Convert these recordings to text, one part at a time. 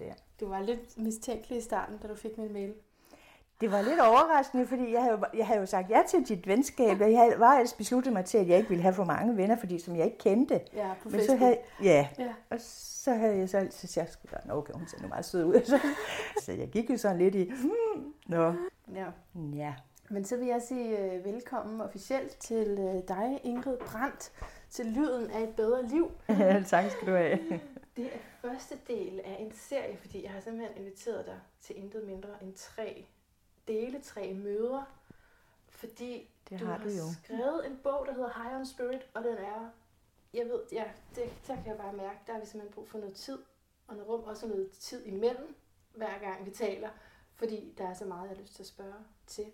der. Du var lidt mistænkelig i starten, da du fik min mail. Det var lidt overraskende, fordi jeg havde, jeg havde jo sagt ja til dit venskab, og jeg var ellers besluttet mig til, at jeg ikke ville have for mange venner, fordi som jeg ikke kendte. Ja, på Men så havde, ja, Ja. og så havde jeg så altid sagt, at okay, hun ser nu meget sød ud. Så, så jeg gik jo sådan lidt i, hmm, nå, Ja. ja. Men så vil jeg sige øh, velkommen officielt til øh, dig, Ingrid Brandt, til Lyden af et bedre liv. tak skal du have. Det er første del af en serie, fordi jeg har simpelthen inviteret dig til intet mindre end tre dele, tre møder. Fordi Det du har har du jo. skrevet en bog, der hedder High on Spirit, og den er, jeg ved, ja, det, der kan jeg bare mærke, der har vi simpelthen brug for noget tid og noget rum, også noget tid imellem, hver gang vi taler, fordi der er så meget, jeg har lyst til at spørge til.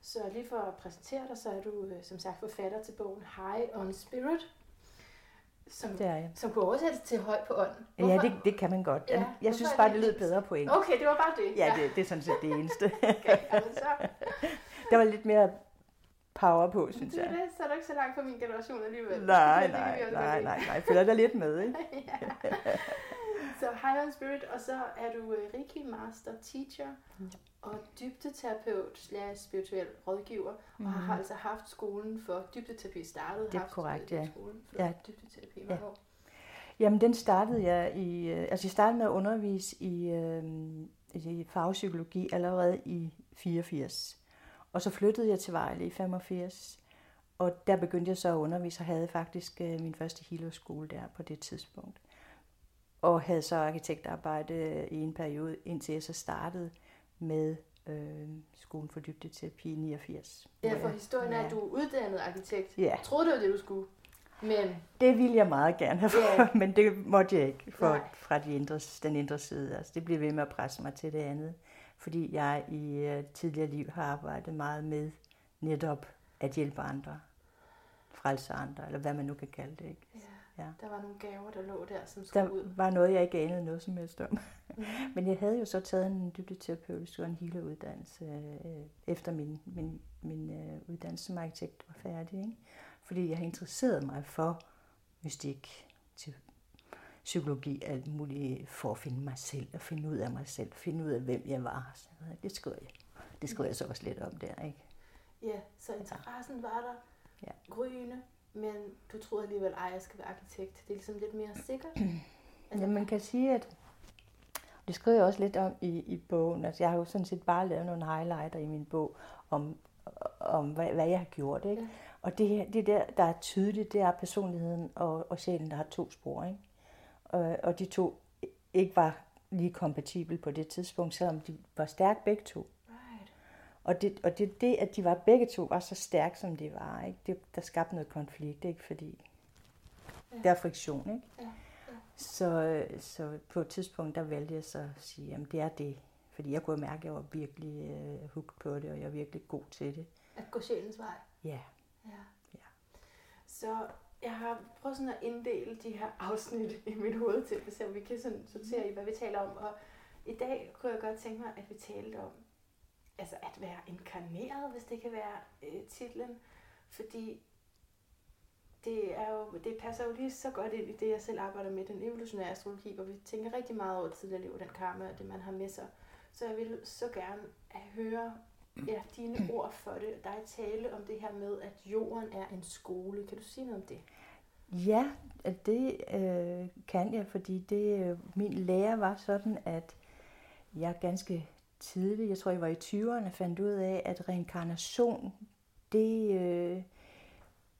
Så lige for at præsentere dig, så er du øh, som sagt forfatter til bogen High on Spirit, som, Det er jeg. som kunne oversættes til høj på ånden. Ja, det, det kan man godt. Ja, Jeg, synes hvorfor bare, det lød bedre på engelsk. Okay, det var bare det. Ja, det, det er sådan set det eneste. Okay, jamen så, Der var lidt mere power på, synes det jeg. det, så er du ikke så langt fra min generation alligevel. Nej, nej, nej, nej, nej. Jeg føler dig lidt med, ikke? ja. Så High on Spirit, og så er du øh, Reiki Master Teacher og dybdeterapeut slash spirituel rådgiver, og har altså haft skolen for dybdeterapi startet. Mhm. Det er haft korrekt, øh, ja. Skolen for Ja. dybdeterapi Ja. år. Jamen, den startede jeg i... øh, Altså, jeg startede med at undervise i, øh, i fagpsykologi allerede i 84. Og så flyttede jeg til Vejle i 85. Og der begyndte jeg så at undervise, og havde faktisk øh, min første healerskole der på det tidspunkt. Og havde så arkitektarbejde i en periode, indtil jeg så startede med øh, skolen for dybdeterapi i 89. Ja, for historien er, ja. at du er uddannet arkitekt. Ja. Troede det var det, du skulle. Men Det ville jeg meget gerne have, yeah. men det måtte jeg ikke for, Nej. fra de indre, den indre side. Altså, det blev ved med at presse mig til det andet, fordi jeg i uh, tidligere liv har arbejdet meget med netop at hjælpe andre, frelse andre, eller hvad man nu kan kalde det. Ikke? ja, Ja. der var nogle gaver, der lå der, som skulle Der ud. var noget, jeg ikke anede noget som helst om. Mhm. Men jeg havde jo så taget en dybdeterapeutisk og en healeruddannelse øh, efter min, min, min øh, uddannelse som arkitekt var færdig. Ikke? Fordi jeg har interesseret mig for mystik, til psykologi, alt muligt, for at finde mig selv, og finde ud af mig selv, finde ud af, hvem jeg var. Så det skriver jeg. Det skriver jeg så også lidt om der, ikke? Ja, så interessen var der. Ja. Gryende, men du troede alligevel, at jeg skal være arkitekt. Det er ligesom lidt mere sikkert. Ja, man kan sige, at det skriver jeg også lidt om i, i bogen. Altså, jeg har jo sådan set bare lavet nogle highlighter i min bog om, om hvad, hvad jeg har gjort. Ikke? Ja. Og det, her- det der, der er tydeligt, det er personligheden og, og sjælen, der har to spor. Ikke? Og, og de to ikke var lige kompatible på det tidspunkt, selvom de var stærke begge to. Og det, og det, det, at de var begge to var så stærke, som de var, ikke? Det, der skabte noget konflikt, ikke? fordi Ja. der er friktion. Ikke? Ja, Så, så på et tidspunkt, der valgte jeg så at sige, at det er det. Fordi jeg kunne mærke, at jeg var virkelig øh, hooked på det, og jeg er virkelig god til det. At gå sjælens vej. Ja, Ja. Ja. Så jeg har prøvet sådan at inddele de her afsnit i mit hoved til, at se, om vi kan sådan sortere i, hvad vi taler om. Og i dag kunne jeg godt tænke mig, at vi talte om altså at være inkarneret, hvis det kan være øh, titlen. Fordi det, er jo, det passer jo lige så godt ind i det, jeg selv arbejder med, den evolutionære astrologi, hvor vi tænker rigtig meget over tidligere liv, den karma og det, man har med sig. Så jeg vil så gerne at høre ja, dine ord for det, dig tale om det her med, at jorden er en skole. Kan du sige noget om det? ja det øh, kan jeg, fordi det, øh, min lærer var sådan, at jeg ganske tidligt, jeg tror jeg var i 20'erne, fandt ud af, at reinkarnation, det, øh,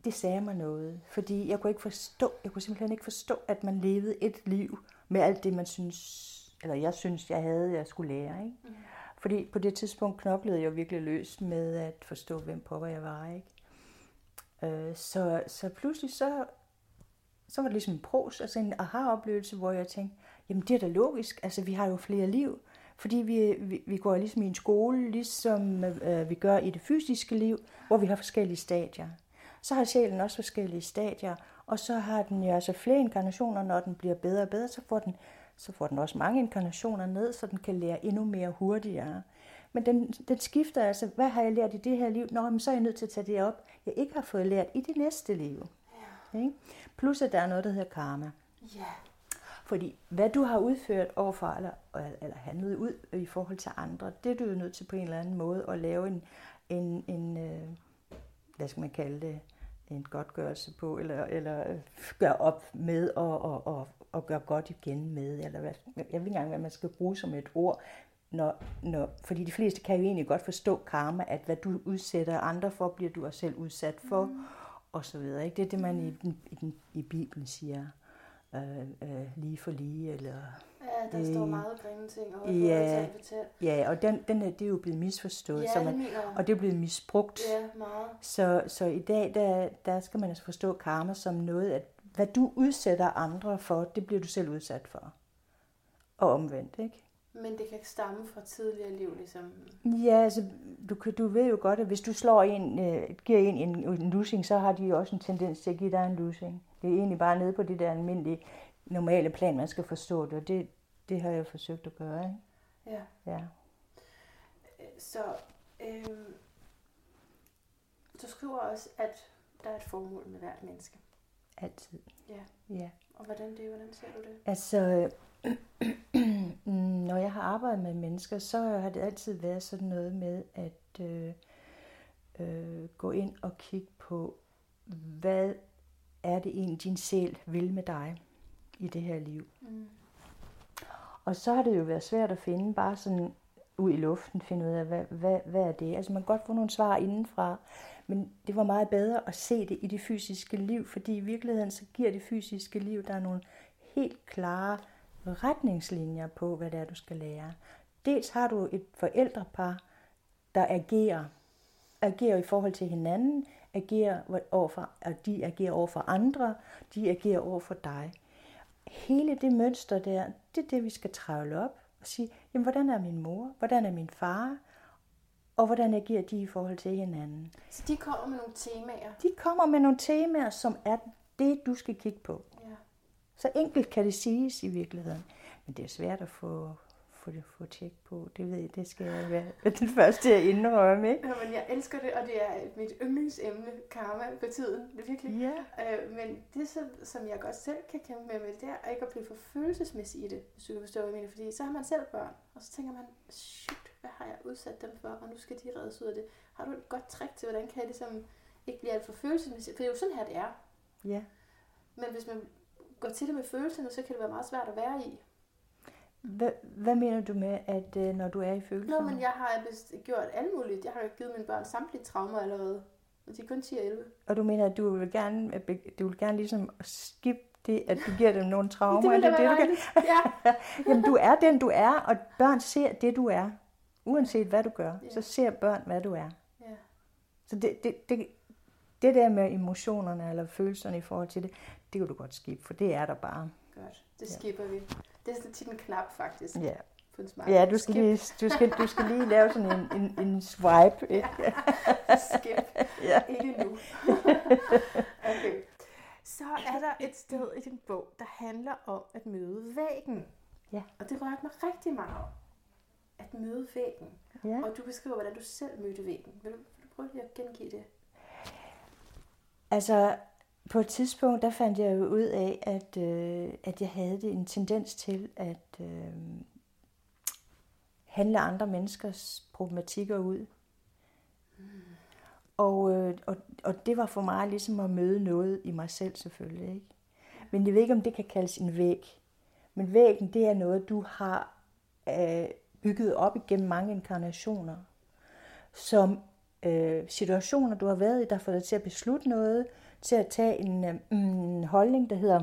det sagde mig noget. Fordi jeg kunne ikke forstå, jeg kunne simpelthen ikke forstå, at man levede et liv med alt det, man synes, eller jeg synes, jeg havde, jeg skulle lære. Ikke? Mm. Fordi på det tidspunkt knoklede jeg virkelig løs med at forstå, hvem pokker jeg var. Ikke? Øh, så, så pludselig så, så var det ligesom en pros, altså en aha-oplevelse, hvor jeg tænkte, jamen det er da logisk, altså vi har jo flere liv, fordi vi, vi, vi går ligesom i en skole, ligesom øh, vi gør i det fysiske liv, hvor vi har forskellige stadier. Så har sjælen også forskellige stadier, og så har den jo altså flere inkarnationer, når den bliver bedre og bedre, så får den, så får den også mange inkarnationer ned, så den kan lære endnu mere hurtigere. Men den, den skifter altså, hvad har jeg lært i det her liv? Nå, men så er jeg nødt til at tage det op, jeg ikke har fået lært i det næste liv. Ja. Ikke? Plus at der er noget, der hedder karma. Ja. Fordi hvad du har udført overfor, eller, eller handlet ud i forhold til andre, det er du jo nødt til på en eller anden måde at lave en, en, en øh, hvad skal man kalde det, en godtgørelse på, eller, eller øh, gøre op med og, og, og, og gøre godt igen med, eller hvad, jeg ved ikke engang, hvad man skal bruge som et ord, når, når, fordi de fleste kan jo egentlig godt forstå karma, at hvad du udsætter andre for, bliver du også selv udsat for, mm. og så videre. Ikke? Det er det, man i, den, i, i Bibelen siger, øh, øh, lige for lige, eller... Ja, der øh, står meget grimme ting, og ja, fortæl. Ja, og den, den er, det er jo blevet misforstået, Ja, så man, og det er blevet misbrugt. Ja, meget. Så, så i dag, der, der skal man altså forstå karma som noget, at hvad du udsætter andre for, det bliver du selv udsat for. Og omvendt, ikke? Men det kan stamme fra tidligere liv, ligesom. Ja, altså, du, kan- du ved jo godt, at hvis du slår en, øh, giver en en, en lussing, så har de jo også en tendens til at give dig en lussing. Det er egentlig bare nede på det der almindelige, normale plan, man skal forstå det, og det, det har jeg forsøgt at gøre, ikke? Ja. Ja. Så øhm, du skriver også, at der er et formål med hvert menneske. Altid. Ja. Ja. Og hvordan det, hvordan ser du det? Altså, når jeg har arbejdet med mennesker, så har det altid været sådan noget med at øh, øh, gå ind og kigge på, hvad er det egentlig, din sjæl vil med dig i det her liv. Mm. Og så har det jo været svært at finde bare sådan ud i luften, finde ud af, hvad, hvad, hvad er det? Altså man kan godt få nogle svar indenfra, men det var meget bedre at se det i det fysiske liv, fordi i virkeligheden så giver det fysiske liv, der er nogle helt klare retningslinjer på, hvad det er, du skal lære. Dels har du et forældrepar, der agerer, agerer i forhold til hinanden, agerer overfor, og de agerer over for andre, de agerer over for dig. Hele det mønster der, det er det, vi skal travle op og sige, jamen, hvordan er min mor, hvordan er min far, og hvordan agerer de i forhold til hinanden. Så de kommer med nogle temaer. De kommer med nogle temaer, som er det, du skal kigge på. Ja. Så enkelt kan det siges i virkeligheden. Men det er svært at få, få, det, få tjek på. Det ved jeg, det skal jeg være den første at indrømme. Ikke? Nå, men jeg elsker det, og det er mit yndlingsemne, karma, for tiden. Det er virkelig. Ja. Øh, men det, som, som jeg godt selv kan kæmpe med, med det er ikke at blive for følelsesmæssig i det, hvis du kan forstå, hvad jeg mener. Fordi så har man selv børn, og så tænker man, shit, hvad har jeg udsat dem for, og nu skal de reddes ud af det. Har du et godt trick til, hvordan kan jeg ligesom ikke blive alt for følelsesmæssig? For det er jo sådan her, det er. ja. Men hvis man går til det med følelserne, så kan det være meget svært at være i. Hvad, hvad mener du med, at øh, når du er i følelserne? Nå, men jeg har vist gjort alt muligt. Jeg har givet mine børn samtlige traumer allerede. Og de er kun 10 og 11. Og du mener, at du vil gerne, be- du vil gerne ligesom skip det, at du giver dem nogle traumer? det er da være du kan? Ja. Jamen, du er den, du er, og børn ser det, du er. Uanset hvad du gør, Ja. så ser børn, hvad du er. ja. Så det, det, det, det der med emotionerne eller følelserne i forhold til det, det kan du godt skippe, for det er der bare. Godt. Det Ja. skipper vi. Det er sådan tit en knap, faktisk, Ja, på en smart. ja du, skal Skip. lige, du, skal, du skal lige lave sådan en, en, en swipe. Ikke? Skip. Ja. Ikke nu. okay. Så er der et sted i din bog, der handler om at møde væggen. Ja. Og det rørte mig rigtig meget om. At møde væggen. Ja. Og du beskriver, hvordan du selv mødte væggen. Vil du, vil du prøve lige at gengive det? Altså, på et tidspunkt, der fandt jeg jo ud af, at, øh, at jeg havde en tendens til at øh, handle andre menneskers problematikker ud. Og, øh, og, og det var for mig ligesom at møde noget i mig selv selvfølgelig. Ikke? Men jeg ved ikke, om det kan kaldes en væg. Men væggen, det er noget, du har øh, bygget op igennem mange inkarnationer. Som øh, situationer, du har været i, der får dig til at beslutte noget, til at tage en øh, holdning, der hedder,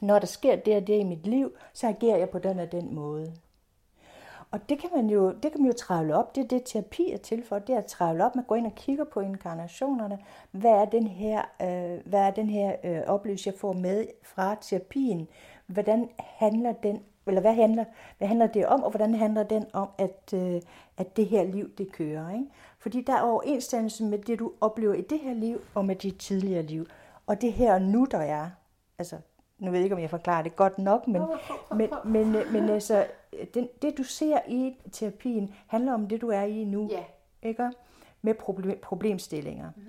når der sker det og det i mit liv, så agerer jeg på den og den måde. Og det kan man jo, det kan man jo travle op. Det er det, terapi er til for. Det er at travle op. Man går ind og kigger på inkarnationerne. Hvad er den her, øh, hvad er den her øh, oplevelse, jeg får med fra terapien? Hvordan handler den, eller hvad handler, hvad handler det om, og hvordan handler den om, at, øh, at det her liv, det kører? Ikke? Fordi der er overensstemmelse med det, du oplever i det her liv, og med dit tidligere liv. Og det her nu, der er, altså, nu ved jeg ikke, om jeg forklarer det godt nok, men, Prøv, prøv, prøv, men, men, øh, men altså, den, det du ser i terapien, handler om det, du er i nu, Ja. ikke? Med problem, problemstillinger. Mhm.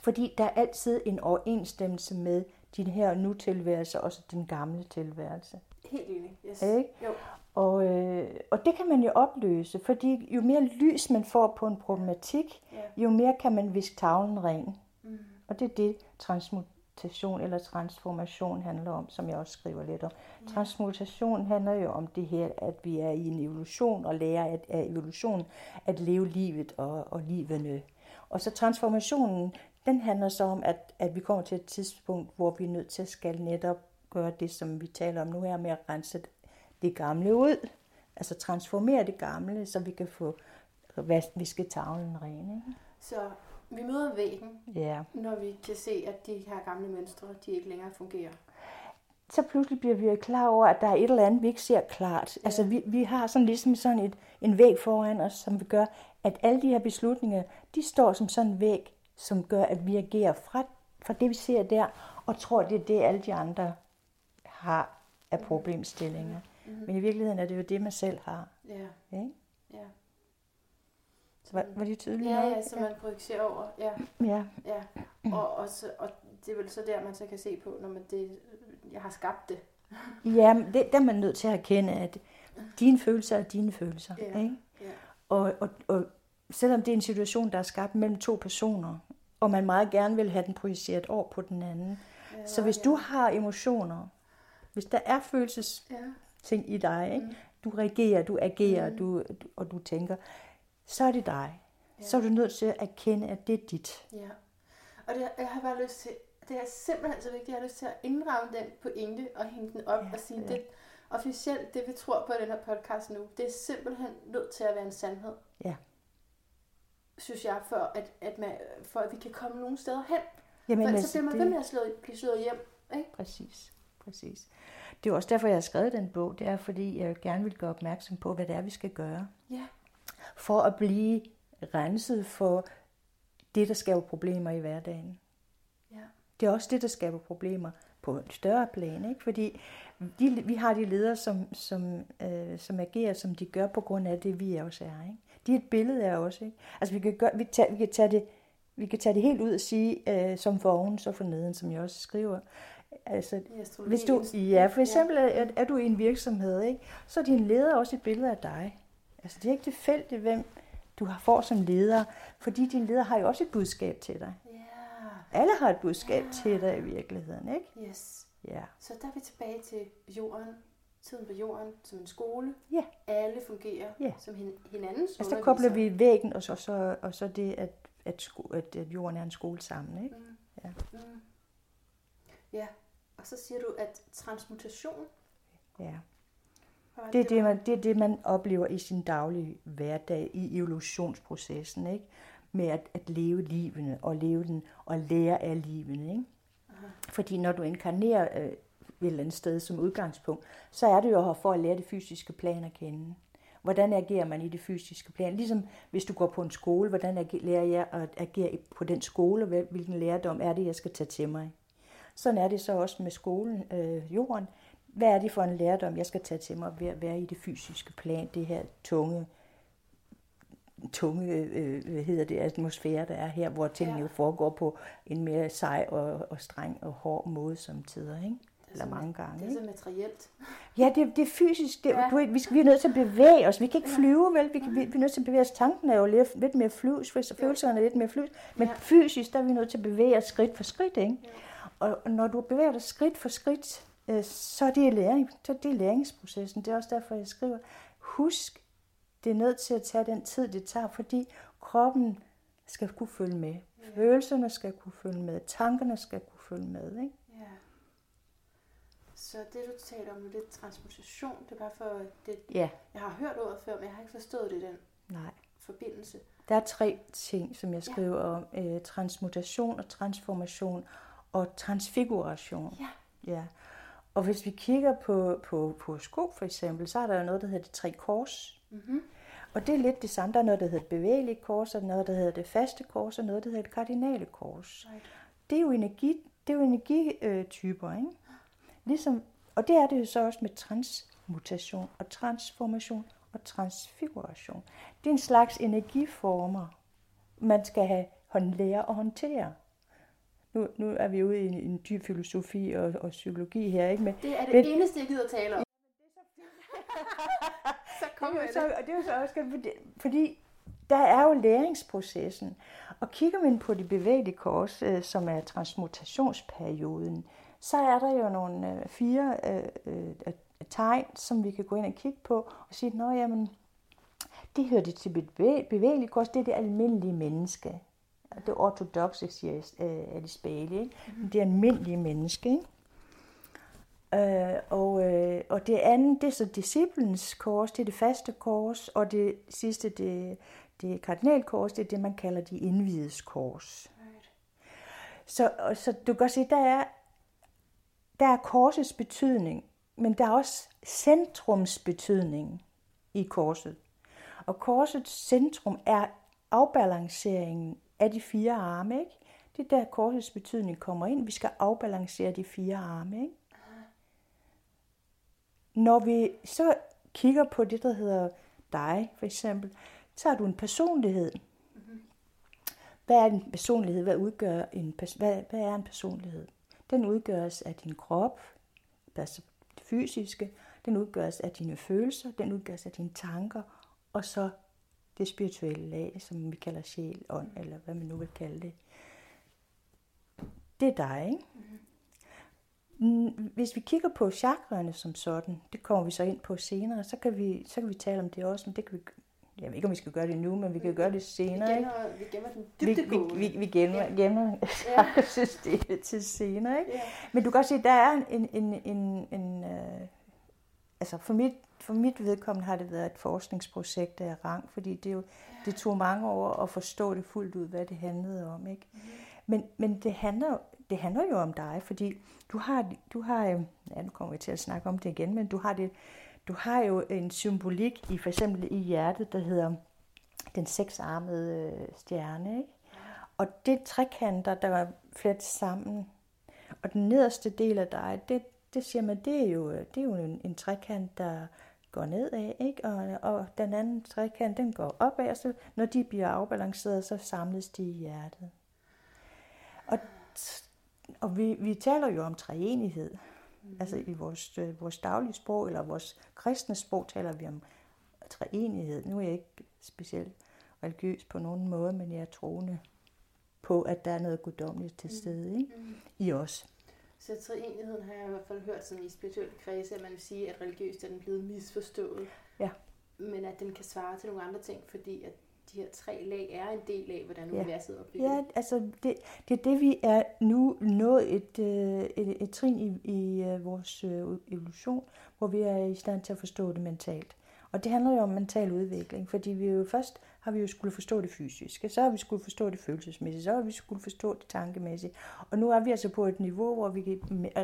Fordi der er altid en overensstemmelse med din her nu tilværelse, også den gamle tilværelse. Helt enig. Yes. Ikke? Jo. Og, øh, og det kan man jo opløse, fordi jo mere lys man får på en problematik, Ja. jo mere kan man viske tavlen ren. Mm. Og det er det, transmutation eller transformation handler om, som jeg også skriver lidt om. Transmutation handler jo om det her, at vi er i en evolution og lærer at, af evolutionen at leve livet og, og livene. Og så transformationen, den handler så om, at, at vi kommer til et tidspunkt, hvor vi er nødt til at skal netop gøre det, som vi taler om nu her, med at rense det gamle ud. Altså transformere det gamle, så vi kan få visket tavlen ren. Ikke? Så vi møder væggen, Ja. når vi kan se, at de her gamle mønstre, de ikke længere fungerer. så pludselig bliver vi klar over, at der er et eller andet, vi ikke ser klart. Ja. Altså vi, vi har sådan ligesom sådan et, en væg foran os, som vi gør, at alle de her beslutninger, de står som sådan en væg, som gør, at vi agerer fra, fra det, vi ser der, og tror, det er det, alle de andre har af problemstillinger. Mm-hmm. Men i virkeligheden er det jo det, man selv har. Ja, Ikke? ja. Var, var det tydeligt Ja, nok? ja, så man projicerer over. Ja, ja. ja. Og, og, så, og det er vel så der, man så kan se på, når man det, jeg har skabt det. Ja, det, der er man nødt til at erkende, at dine følelser er dine følelser. Ja. Ikke? Ja. Og, og, og selvom det er en situation, der er skabt mellem to personer, og man meget gerne vil have den projiceret over på den anden. Ja, Så hvis du har emotioner, hvis der er følelsesting Ja, i dig, ikke? Mm. du reagerer, du agerer, Mm. du, du, og du tænker, så er det dig. Ja. Så er du nødt til at erkende, at det er dit. ja. Og det, jeg har bare lyst til, det er simpelthen så vigtigt, jeg har lyst til at inddrage den pointe og hænge den op Ja, og sige, ja. det officielt, det vi tror på i den her podcast nu, det er simpelthen nødt til at være en sandhed. Ja. Synes jeg, for at, at, man, for at vi kan komme nogle steder hen. Jamen, For ellers altså, så bliver man det- ved med at slå, blive slået hjem. Ikke? Præcis, præcis. Det er også derfor, jeg har skrevet den bog. Det er, fordi jeg gerne vil gøre opmærksom på, hvad det er, vi skal gøre. Ja. For at blive renset for det, der skaber problemer i hverdagen. Ja. Det er også det, der skaber problemer på et større plan. Ikke? Fordi de, vi har de ledere, som, som, øh, som agerer, som de gør på grund af det, vi også er. Ikke? De er et billede af os. Ikke? Altså, vi kan, gøre, vi, tage, vi, kan tage det, vi kan tage det helt ud og sige, øh, som for oven, så for neden, som jeg også skriver. Altså, hvis du, ja, for eksempel er, er, er du i en virksomhed, ikke? så er din leder også et billede af dig. Altså, det er ikke tilfældigt, hvem du har får som leder, fordi din leder har jo også et budskab til dig. Ja, Alle har et budskab Ja. til dig i virkeligheden, ikke? yes. Ja. Så der er vi tilbage til jorden. Tiden på jorden som en skole. Ja. Alle fungerer Ja. som hin- hinandens Altså, der kobler vi væggen, og så, så, og så det, at, at, sko, at, at jorden er en skole sammen, ikke? Mm. Ja. Mm. Ja, og så siger du, at transmutation... Ja. Det er det, man, det er det, man oplever i sin daglige hverdag i evolutionsprocessen, ikke? Med at, at leve livene og leve den og lære af livene, ikke? Aha. Fordi når du inkarnerer øh, et eller andet sted som udgangspunkt, så er det jo her for at lære det fysiske plan at kende. Hvordan agerer man i det fysiske plan? Ligesom hvis du går på en skole, hvordan age- lærer jeg at agere på den skole, og hvilken lærdom er det, jeg skal tage til mig? Sådan er det så også med skolen, øh, jorden. Hvad er det for en lærdom, jeg skal tage til mig ved at være i det fysiske plan, det her tunge, tunge øh, hvad hedder det, atmosfære, der er her, hvor tingene Ja. jo foregår på en mere sej og, og streng og hård måde som tider, ikke? Er Eller mange gange. Det er så materielt. Ja, det, det er fysisk. Det, Ja. du, vi, skal, vi er nødt til at bevæge os. Vi kan ikke flyve, vel? Vi, kan, vi, vi er nødt til at bevæge os. Tanken er jo lidt, lidt mere flyvs, følelserne er lidt mere flyvs. Men Ja. fysisk, der er vi nødt til at bevæge os skridt for skridt, ikke? Ja. Og når du bevæger dig skridt for skridt, øh, så er det læring. Så er det læringsprocessen. Det er også derfor, jeg skriver, husk, det er nødt til at tage den tid, det tager, fordi kroppen skal kunne følge med. Følelserne skal kunne følge med. Tankerne skal kunne følge med, ikke? Ja. Så det, du taler om det er transmutation. Det er bare for... Det, Ja, jeg har hørt ordet før, men jeg har ikke forstået det i den nej. forbindelse. Der er tre ting, som jeg skriver om. Øh, transmutation og transformation og transfiguration. Ja. ja. Og hvis vi kigger på, på, på sko for eksempel, så er der jo noget, der hedder de tre kors. Mm-hmm. Og det er lidt det samme. Der er noget, der hedder et bevægeligt kors, og noget, der hedder det faste kors, og noget, der hedder det kardinale kors. Right. Det er jo energi, det er jo energityper, ikke? Ligesom, og det er det jo så også med transmutation og transformation og transfiguration. Det er en slags energiformer, man skal have lære at håndtere. Nu, nu er vi ude i en, en dyb filosofi og, og psykologi her, ikke? Men, Det er det Men- eneste, jeg gider tale om. så kom det er jo så, det. og det er jo så også fordi, fordi der er jo læringsprocessen. Og kigger man på det bevægelige kors, øh, som er transmutationsperioden, så er der jo nogle øh, fire øh, øh, øh, tegn, som vi kan gå ind og kigge på og sige, nå jamen, det hører det til bevæ- bevægelige kors, det er det almindelige menneske. Det ortodoxe, siger øh, Alice Bailey. Ikke? Men Det er almindelige menneske. Ikke? Øh, og, øh, og det andet, det er så disciplens kors, det er det faste kors, og det sidste, det, det er kardinalkors, det er det, man kalder de indvides kors. Right. Så, og, så du kan godt se, der er, der er korsets betydning, men der er også centrums betydning i korset. Og korsets centrum er afbalanceringen af de fire arme, ikke? Det er der korsets betydning kommer ind. Vi skal afbalancere de fire arme, ikke? Når vi så kigger på det, der hedder dig, for eksempel, så har du en personlighed. Hvad er en personlighed? Hvad udgør en pers- hvad, hvad er en personlighed? Den udgøres af din krop, altså det fysiske, den udgøres af dine følelser, den udgøres af dine tanker, og så det spirituelle lag, som vi kalder sjæl, ånd, eller hvad man nu vil kalde det. Det er dig, ikke? Mm, Hvis vi kigger på chakraerne som sådan, det kommer vi så ind på senere, så kan vi, så kan vi tale om det også, men det kan vi, jeg ved ikke, om vi skal gøre det nu, men vi kan gøre det Vi senere, ikke? gemmer, vi gemmer den Vi, vi, dybdegående. vi, vi gemmer, gemmer Ja. systemet til senere, ikke? Ja. Men du kan også se, der er en, en, en, en øh, altså for mit, for mit vedkommende har det været et forskningsprojekt af rang, fordi det, jo, det tog mange år at forstå det fuldt ud, hvad det handlede om, ikke? Men, men det, handler, det handler jo om dig, fordi du har, du har, øh, ja nu kommer vi til at snakke om det igen, men du har, det, du har jo en symbolik i for eksempel i hjertet, der hedder den seksarmede øh, stjerne, ikke? Og det er trekanter, der er flettet sammen. Og den nederste del af dig, det, det siger man, det er jo, det er jo en, en trekant, der går nedad, ikke? Og, og den anden trekant, den går opad, og så når de bliver afbalanceret, så samles de i hjertet. Og, og vi, vi taler jo om treenighed. Mm. Altså i vores, øh, vores daglige sprog, eller vores kristne sprog, taler vi om treenighed. Nu er jeg ikke specielt religiøs på nogen måde, men jeg er troende på, at der er noget guddommeligt til stede ikke? Mm. i os. Så treenigheden har jeg i hvert fald hørt sådan i spirituelle kredse, at man vil sige, at religiøst er den blevet misforstået. Ja. Men at den kan svare til nogle andre ting, fordi at de her tre lag er en del af, hvordan Ja. universet er opbygget. Ja, altså det, det er det, vi er nu nået et, øh, et, et trin i, i øh, vores øh, evolution, hvor vi er i stand til at forstå det mentalt. Og det handler jo om mental udvikling, fordi vi jo først har vi jo skulle forstå det fysiske, så har vi skulle forstå det følelsesmæssigt, så har vi skulle forstå det tankemæssigt. Og nu er vi altså på et niveau, hvor vi kan-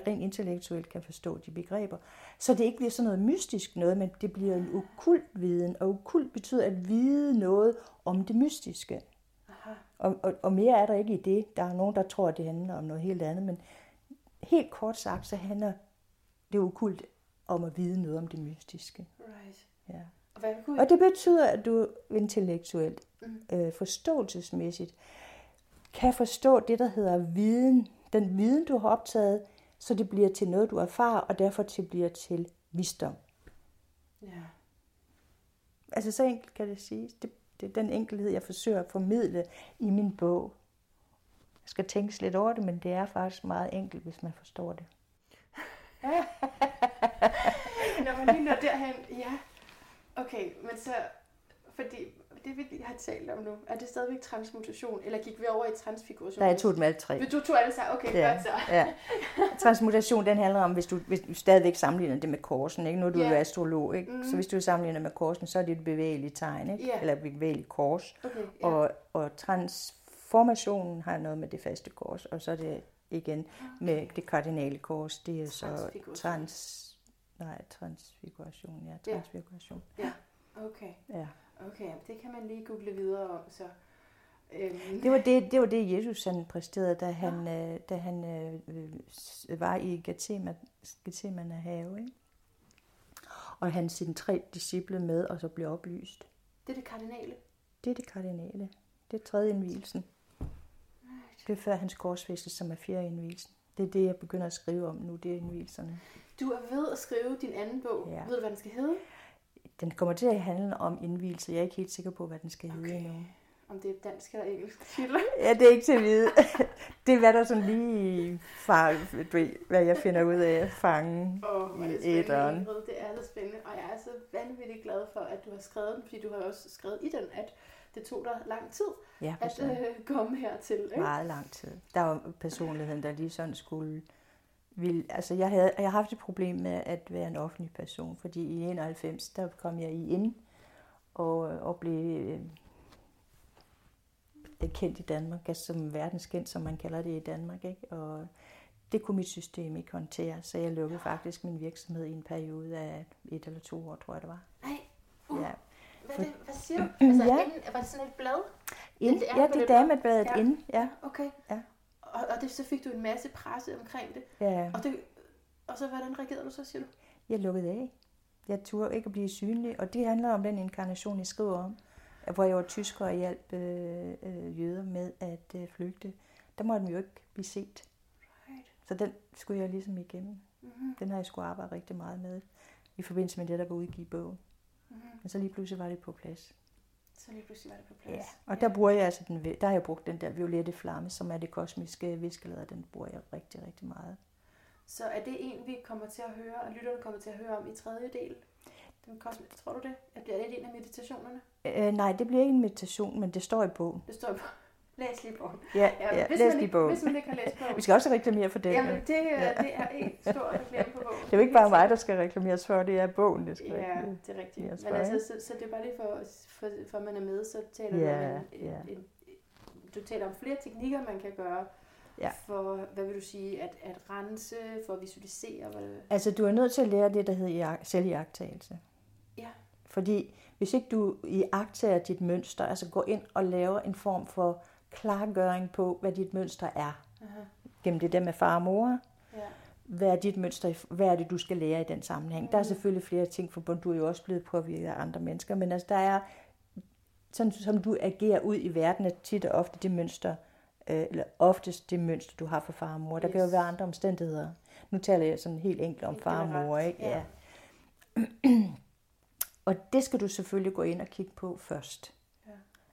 rent intellektuelt kan forstå de begreber. Så det ikke bliver sådan noget mystisk noget, men det bliver en okult viden, og okult betyder at vide noget om det mystiske. Aha. Og, og, og mere er der ikke i det. Der er nogen, der tror, at det handler om noget helt andet, men helt kort sagt, så handler det okult om at vide noget om det mystiske. Right. Ja. Og hvad kunne Og det betyder, at du intellektuelt, Mm. øh, forståelsesmæssigt, kan forstå det, der hedder viden. Den viden, du har optaget, så det bliver til noget, du erfarer, og derfor til bliver til visdom. Ja. Altså så enkelt kan det siges. Det, det er den enkelhed, jeg forsøger at formidle i min bog. Jeg skal tænkes lidt over det, men det er faktisk meget enkelt, hvis man forstår det. Når man lige når derhen, ja. Okay, men så, fordi det vi lige har talt om nu, er det stadigvæk transmutation, eller gik vi over i transfiguration? Der er to dem alle tre. Du tog alle sammen, okay, Ja, godt så. ja. Transmutation, den handler om, hvis du, hvis du stadigvæk sammenligner det med korsen, ikke? Nu er du Ja. jo astrolog, ikke? Mhm. Så hvis du sammenligner med korsen, så er det et bevægeligt tegn, ikke? Ja. Eller et bevægeligt kors. Okay, ja. Og, og transformationen har noget med det faste kors, og så er det igen med det kardinale kors, det er så trans... Nej, transfiguration, ja, Ja. transfiguration. Okay, Ja. okay, det kan man lige google videre om, så. Øhm, Det var det, det var det, Jesus han præsterede, da han, øh, da han øh, øh, var i Gethsemane, have, ikke? Og han sine tre disciple med, og så blev oplyst. det er det kardinale. Det er det kardinale. Det er tredje indvielsen. Det Det er før hans korsfæstelse, som er fjerde indvielsen. Det er det, jeg begynder at skrive om nu, det er indvielserne. Du er ved at skrive din anden bog. Ja. Ved du, hvad den skal hedde? Den kommer til at handle om indvielse. Jeg er ikke helt sikker på, hvad den skal hedde Okay. endnu. Om det er dansk eller engelsk titel. Ja, det er ikke til at vide. det er, hvad der sådan lige ved, hvad jeg finder ud af at fange er det i æderen. Det er så spændende, og jeg er så vanvittigt glad for, at du har skrevet den, fordi du har også skrevet i den, at det tog dig lang tid Ja, at øh, komme hertil. Ikke? meget lang tid. Der var personligheden, der lige sådan skulle... Vil, altså jeg, havde, jeg har haft et problem med at være en offentlig person, fordi i 91, der kom jeg i ind og, og blev øh, kendt i Danmark, altså som verdenskendt, som man kalder det i Danmark. Ikke? Og det kunne mit system ikke håndtere, så jeg lukkede faktisk min virksomhed i en periode af et eller to år, tror jeg det var. Nej. Hvad, det, hvad siger du? Altså, Ja. inden, var det sådan et blad? Ind, det er ja, det det damebladet Ja. ind, ja. Okay. Ja. Og, og det, så fik du en masse presse omkring det. ja. Og, det, og så hvordan reagerede du så, siger du? Jeg lukkede af. Jeg turde ikke at blive synlig, og det handler om den inkarnation, jeg skriver om, hvor jeg var tysker og hjalp øh, øh, jøder med at øh, flygte. Der måtte den jo ikke blive set. Right. Så den skulle jeg ligesom igennem. Mm-hmm. Den har jeg skulle arbejde rigtig meget med i forbindelse med det, der var udgive bogen. Mm-hmm. Men så lige pludselig var det på plads. Så lige pludselig var det på plads. Ja. Og der bruger jeg altså den, der har jeg brugt den der violette flamme, som er det kosmiske viskeleder. Den bruger jeg rigtig, rigtig meget. Så er det en, vi kommer til at høre, og lytterne kommer til at høre om i tredje del? Den kosme, tror du det? Er det en af meditationerne? Øh, nej, det bliver ikke en meditation, men det står i bogen. Det står på. Læs lige bogen. Ja, ja, hvis læs man lige ikke, bogen. Hvis man ikke har læst bogen. Vi skal også reklamere for den. Jamen, det, ja. det er en stor reklame på bogen. Det er jo ikke bare mig, der skal reklameres for, det er bogen, der skal Ja, det er rigtigt. Men altså, så, så det er bare lige for, for, for at man er med, så taler Ja, du om en, ja. en, du taler om flere teknikker, man kan gøre Ja. for, hvad vil du sige, at, at rense, for at visualisere. Hvad, Altså, du er nødt til at lære det, der hedder selviagtagelse. Ja. Fordi hvis ikke du iagtager dit mønster, altså går ind og laver en form for klargøring på, hvad dit mønster er, Aha, gennem det der med far og mor, ja. hvad er dit mønster, hvad er det, du skal lære i den sammenhæng. Der er Mhm. selvfølgelig flere ting forbundet, du er jo også blevet påvirket af andre mennesker, men altså, der er, sådan som du agerer ud i verden, er tit og ofte det mønster, øh, eller oftest det mønster, du har for far og mor. Der kan jo Yes. være andre omstændigheder. Nu taler jeg sådan helt enkelt om Helt far og mor, ikke? ja. Og det skal du selvfølgelig gå ind og kigge på først.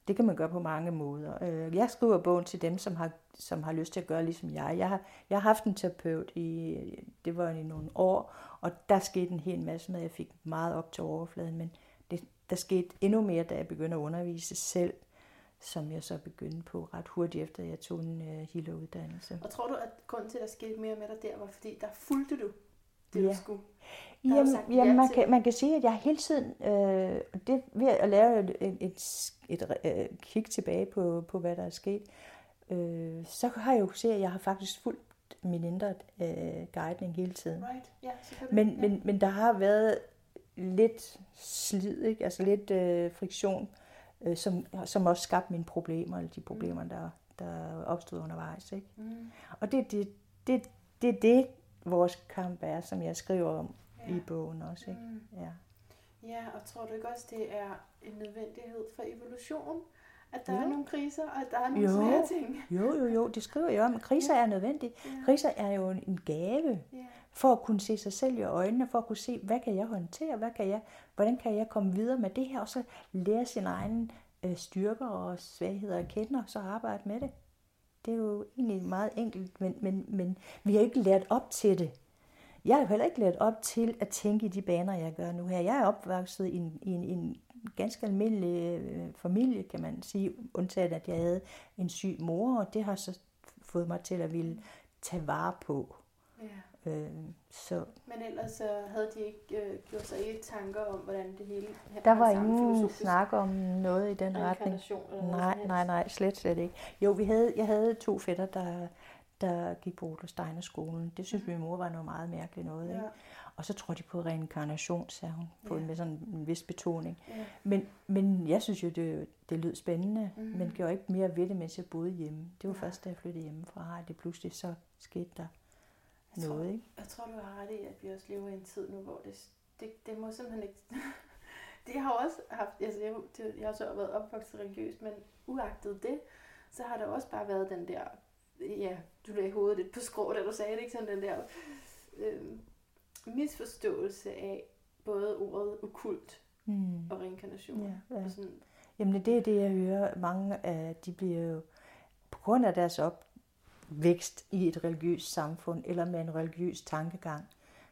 Det kan man gøre på mange måder. Øh, Jeg skriver bogen til dem, som har, som har lyst til at gøre ligesom jeg. Jeg har, jeg har haft en terapeut i, det var i nogle år, og der skete en hel masse med, at jeg fik meget op til overfladen, men det, der skete endnu mere, da jeg begyndte at undervise selv, som jeg så begyndte på ret hurtigt efter, jeg tog en uh, healeruddannelse. Og tror du, at grunden til, at der skete mere med dig der, var fordi, der fulgte du det, Ja. du skulle? Jamen, sagt ja jamen man, kan, man kan sige, at jeg hele tiden, øh, det ved at lave et, et, et, et øh, kig tilbage på, på, hvad der er sket, øh, så har jeg jo set, at jeg har faktisk fulgt min indre øh, guidning hele tiden. Right, selvfølgelig. Men, ja. men, men der har været lidt slid, ikke? altså lidt øh, friktion, øh, som, som også skabte mine problemer, eller de problemer, der, der opstod undervejs. Ikke? Mm, Og det er det, det, det, er det, vores kamp er, som jeg skriver om ja. i bogen også. Ikke? Mm. Ja. Ja, og tror du ikke også, det er en nødvendighed for evolution? At der Jo. er nogle kriser, og at der er nogle Jo. svære ting? Jo, jo, jo, det skriver jeg om. Kriser er nødvendige. Ja. Kriser er jo en en gave Ja. for at kunne se sig selv i øjnene, for at kunne se, hvad kan jeg håndtere, hvad kan jeg, hvordan kan jeg komme videre med det her, og så lære sin egen øh, styrker og svagheder at kende, og så arbejde med det. Det er jo egentlig meget enkelt, men, men, men vi har ikke lært op til det. Jeg har jo heller ikke lært op til at tænke i de baner, jeg gør nu her. Jeg er opvokset i en, i en, i en ganske almindelig øh, familie, kan man sige, undtaget at jeg havde en syg mor, og det har så fået mig til at ville tage vare på. ja. Øh, så Men ellers så havde de ikke øh, gjort sig ikke tanker om, hvordan det hele der var ingen snak om noget i den retning. Eller Nej, nej, nej, slet, slet ikke. Jo, vi havde, jeg havde to fætter, der, der gik på Rudolf Steiner skolen. Det synes min mor var noget meget mærkeligt noget. Ja, Ikke? Og så tror de på reinkarnation, sagde hun, på, Ja. med sådan en vis betoning. ja. Men, men jeg synes jo, det, det lød spændende, mm. men gjorde ikke mere ved det, mens jeg boede hjemme. Det var Nej. først, da jeg flyttede hjemmefra, at det pludselig så skete der Jeg tror, noget. Ikke? Jeg tror, du har ret i, at vi også lever i en tid nu, hvor det, det, det må simpelthen ikke... det har også haft... Altså, jeg, det, jeg har så været opvokset religiøst, men uagtet det, så har der også bare været den der ja, du lagde hovedet lidt på skrå, da du sagde det, ikke sådan den der øh, misforståelse af både ordet okult mm. og reinkarnation. Ja, ja. Og sådan. Jamen det er det, jeg hører. Mange af de bliver jo, på grund af deres opvækst i et religiøst samfund, eller med en religiøs tankegang,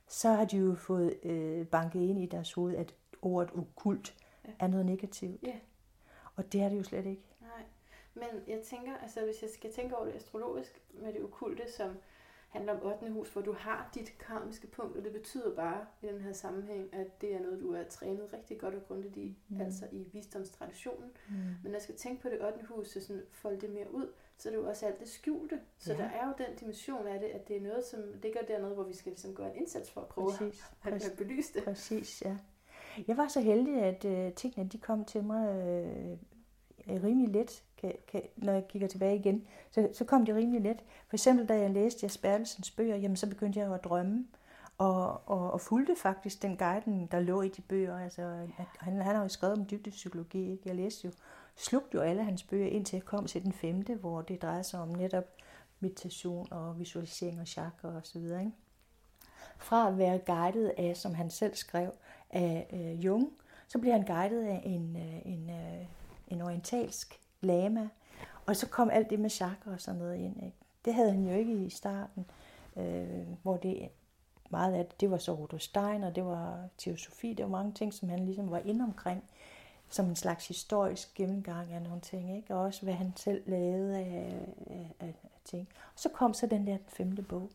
så har de jo fået øh, banket ind i deres hoved, at ordet okult ja. er noget negativt. Ja. Og det er det jo slet ikke. Men jeg tænker, altså hvis jeg skal tænke over det astrologisk med det okulte, som handler om 8. hus, hvor du har dit karmiske punkt, og det betyder bare i den her sammenhæng, at det er noget, du er trænet rigtig godt og grundigt i, mm. altså i visdomstraditionen. Mm. Men jeg skal tænke på det 8. hus, så sådan folde det mere ud, så er det jo også alt det skjulte. Så ja. der er jo den dimension af det, at det er noget, som ligger dernede, hvor vi skal ligesom gøre en indsats for at prøve Præcis. at, at, at belyse det. Præcis, ja. Jeg var så heldig, at øh, tingene de kom til mig øh, rimelig let, kan, kan, når jeg kigger tilbage igen. Så, så kom de rimelig let. For eksempel, da jeg læste Jes Bertelsens bøger, jamen, så begyndte jeg at drømme. Og, og, og fulgte faktisk den guiden, der lå i de bøger. Altså, at han, han har jo skrevet om dybdepsykologi. Ikke? Jeg læste jo, slugte jo alle hans bøger, indtil jeg kom til den femte, hvor det drejer sig om netop meditation og visualisering og chakra og så videre. Ikke? Fra at være guidet af, som han selv skrev, af øh, Jung, så bliver han guidet af en, øh, en, øh, en orientalsk lama, og så kom alt det med chakra og sådan noget ind. Ikke? Det havde han jo ikke i starten, øh, hvor det meget af det, det var så Rudolf Steiner, det var teosofi, det var mange ting, som han ligesom var inde omkring, som en slags historisk gennemgang af nogle ting, ikke? og også hvad han selv lavede af, af, af, af ting. Og så kom så den der femte bog.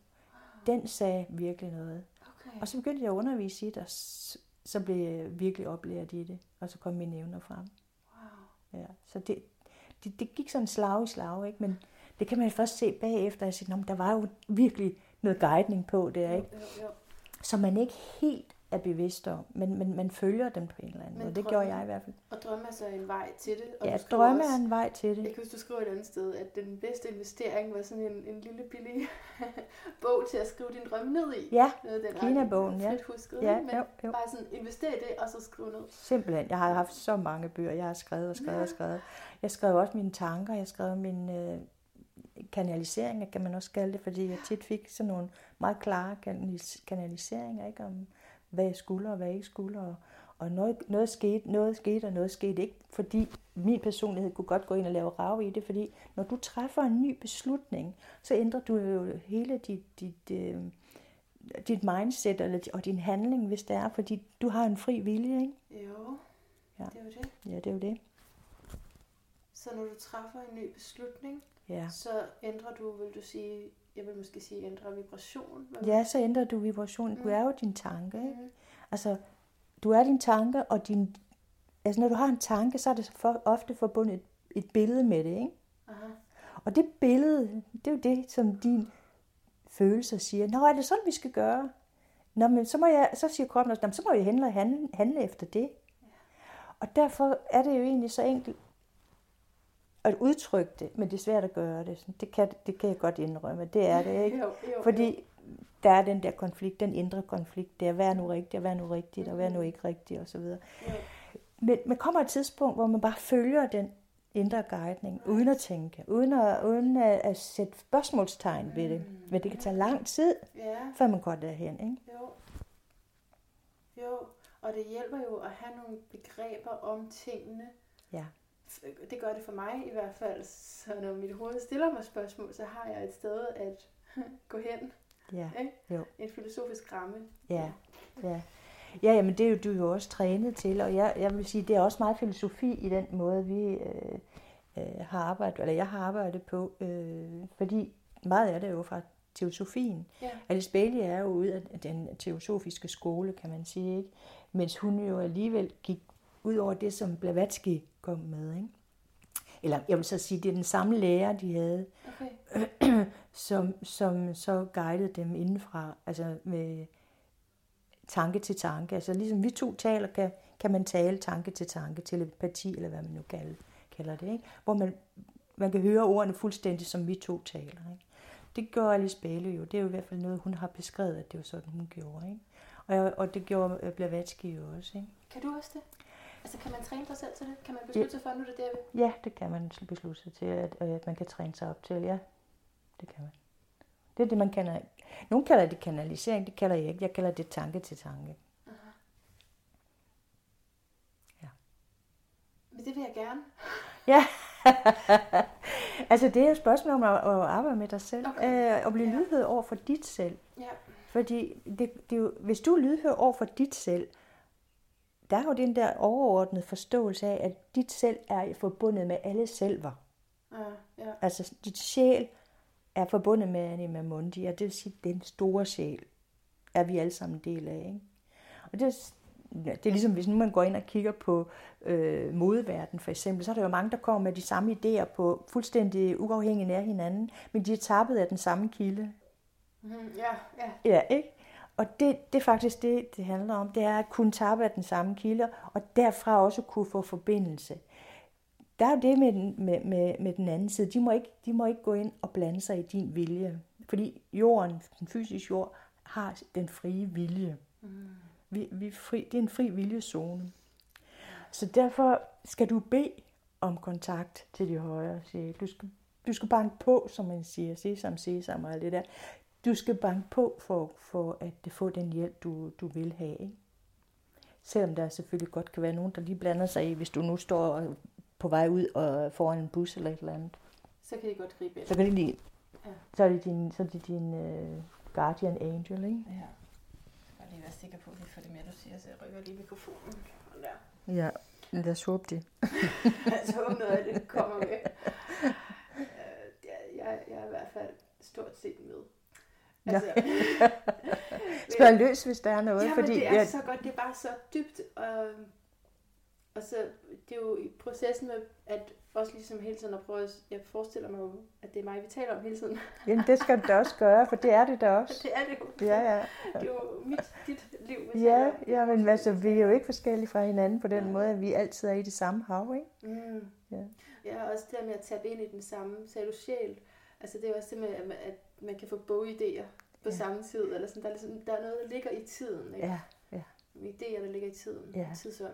Den sagde virkelig noget. Okay. Og så begyndte jeg at undervise i det, og så blev jeg virkelig oplært i det, og så kom mine evner frem. Wow. Ja, så det, det, det gik sådan slag i slag, ikke? men det kan man først se bagefter, at sige, der var jo virkelig noget guidning på der, ikke? Jo, jo, jo. Så man ikke helt er bevidst om, men, men man følger dem på en eller anden måde. Det gjorde jeg i hvert fald. Og drømme er så en vej til det. Og ja, drømme er en vej til det. Jeg kan huske, du skriver et andet sted, at den bedste investering var sådan en, en lille billig bog til at skrive din drømme ned i. Ja, Kina-bogen, ja. Husket, ja, men jo, jo. bare sådan investere i det, og så skrive ned. Simpelthen. Jeg har haft så mange bøger, jeg har skrevet og skrevet ja. og skrevet. Jeg skrev også mine tanker, jeg skrev min øh, kanalisering, kan man også kalde det, fordi jeg tit fik sådan nogle meget klare kanaliseringer, ikke om hvad jeg skulle og hvad ikke skulle. Og, og noget, noget, skete, noget skete, og noget skete ikke, fordi min personlighed kunne godt gå ind og lave rav i det, fordi når du træffer en ny beslutning, så ændrer du jo hele dit, dit, øh, dit mindset eller, og din handling, hvis det er, fordi du har en fri vilje, ikke? Jo, ja. det er jo det. Ja, det er jo det. Så når du træffer en ny beslutning, ja. så ændrer du, vil du sige, jeg vil måske sige, ændre vibration. Ja, så ændrer du vibration. Du mm. er jo din tanke. Ikke? Mm. Altså, du er din tanke, og din... Altså, når du har en tanke, så er det for, ofte forbundet et, et billede med det, ikke? Aha. Og det billede, det er jo det, som din følelser siger. Nå, er det sådan, vi skal gøre? Nå, men så, må jeg, så siger kroppen også, så må jeg handle, handle, handle efter det. Ja. Og derfor er det jo egentlig så enkelt at udtrykke det, men det er svært at gøre det. Det kan, det kan jeg godt indrømme, det er det ikke. jo, jo, Fordi der er den der konflikt, den indre konflikt, det er, hvad er nu rigtigt, og hvad er nu rigtigt, og hvad er nu ikke rigtigt, osv. Men man kommer et tidspunkt, hvor man bare følger den indre guidning, uden at tænke, uden at, uden at, at sætte spørgsmålstegn ved det. Mm. Men det kan tage lang tid, ja. før man går derhen. Ikke? Jo. jo, og det hjælper jo at have nogle begreber om tingene, ja det gør det for mig i hvert fald, så når mit hoved stiller mig spørgsmål, så har jeg et sted at gå hen. Ja, ikke? jo. En filosofisk ramme. Ja, ja. Ja, jamen det er jo du er jo også trænet til, og jeg, jeg vil sige, det er også meget filosofi i den måde, vi øh, øh, har arbejdet, eller jeg har arbejdet på, øh, fordi meget af det er jo fra teosofien. Ja. Alice Bailey er jo ude af den teosofiske skole, kan man sige, ikke? mens hun jo alligevel gik ud over det, som Blavatsky kom med. Ikke? Eller jeg vil så sige, det er den samme lærer, de havde, okay. som, som så guidede dem indenfra, altså med tanke til tanke. Altså ligesom vi to taler, kan, kan man tale tanke til tanke, telepati, eller hvad man nu kalder, kalder det. Ikke? Hvor man, man kan høre ordene fuldstændig, som vi to taler. Ikke? Det gør Alice Bailey jo. Det er jo i hvert fald noget, hun har beskrevet, at det var sådan, hun gjorde. Ikke? Og, og det gjorde Blavatsky jo også. Ikke? Kan du også det? Altså kan man træne sig selv til det? Kan man beslutte sig for, at nu er det der Ja, det kan man beslutte sig til, at, at man kan træne sig op til, ja. det kan man. Det er det, man kalder... Nogle kalder det kanalisering, det kalder jeg ikke. Jeg kalder det tanke til tanke. Ja. Men det vil jeg gerne. Ja. altså det er et spørgsmål om at, at arbejde med dig selv. Okay. Øh, og blive Ja. lydhør over for dit selv. Ja. Fordi det, det er jo, hvis du er lydhør over for dit selv, der er jo den der overordnede forståelse af, at dit selv er forbundet med alle selver. Ja, ja. Altså dit sjæl er forbundet med Anima Mundi, og det vil sige, den store sjæl er vi alle sammen en del af. Ikke? Og det, er- ja, det er ligesom, hvis nu man går ind og kigger på øh, modeverden for eksempel, så er der jo mange, der kommer med de samme idéer på fuldstændig uafhængigt af hinanden, men de er tappet af den samme kilde. Mhm, ja, ja. Ja, ikke? Og det, det er faktisk det, det handler om. Det er at kunne tappe af den samme kilde, og derfra også kunne få forbindelse. Der er jo det med den, med, med, med den anden side. De må, ikke, de må ikke gå ind og blande sig i din vilje. Fordi jorden, den fysiske jord, har den frie vilje. Mm. Vi, vi fri, det er en fri viljezone. Så derfor skal du bede om kontakt til de højere sjæle. Du skal, du skal banke på, som man siger, sesam, sesam og alt det der. Du skal banke på for, for at få den hjælp, du, du vil have. Ikke? Selvom der selvfølgelig godt kan være nogen, der lige blander sig i, hvis du nu står på vej ud og foran en bus eller et eller andet. Så kan de godt gribe ind. Så kan det lige, Ja. så er det din, så er det din uh, guardian angel, ikke? Ja. Jeg lige være sikker på, at vi får det med, du siger, så jeg rykker lige mikrofonen. Sådan der. Ja, lad os håbe det. altså håber noget af det kommer med. Øh, jeg, jeg, jeg er i hvert fald stort set med. Ja. Altså, Spørg løs, hvis der er noget. ja, fordi det er jeg, så godt, det er bare så dybt. Og, og så, det er jo i processen med, at også ligesom hele tiden at prøve, at- jeg forestiller mig jo, at det er mig, vi taler om hele tiden. jamen, det skal du da også gøre, for det er det da også. det er det jo. Ja, ja. Det er jo mit, dit liv, vi Ja, ja, men altså, vi er jo ikke forskellige fra hinanden på den måde, at vi altid er i det samme hav, ikke? Mm. Ja. Ja, og også det der med at tabe ind i den samme, sagde du sjæl. Altså det er også det med, at man- kan få bogidéer på Ja. ja. samme tid. Eller sådan. Der, er ligesom, der er noget, der ligger i tiden. Ikke? Ja, ja. Idéer, der ligger i tiden. Ja. Tidsånd.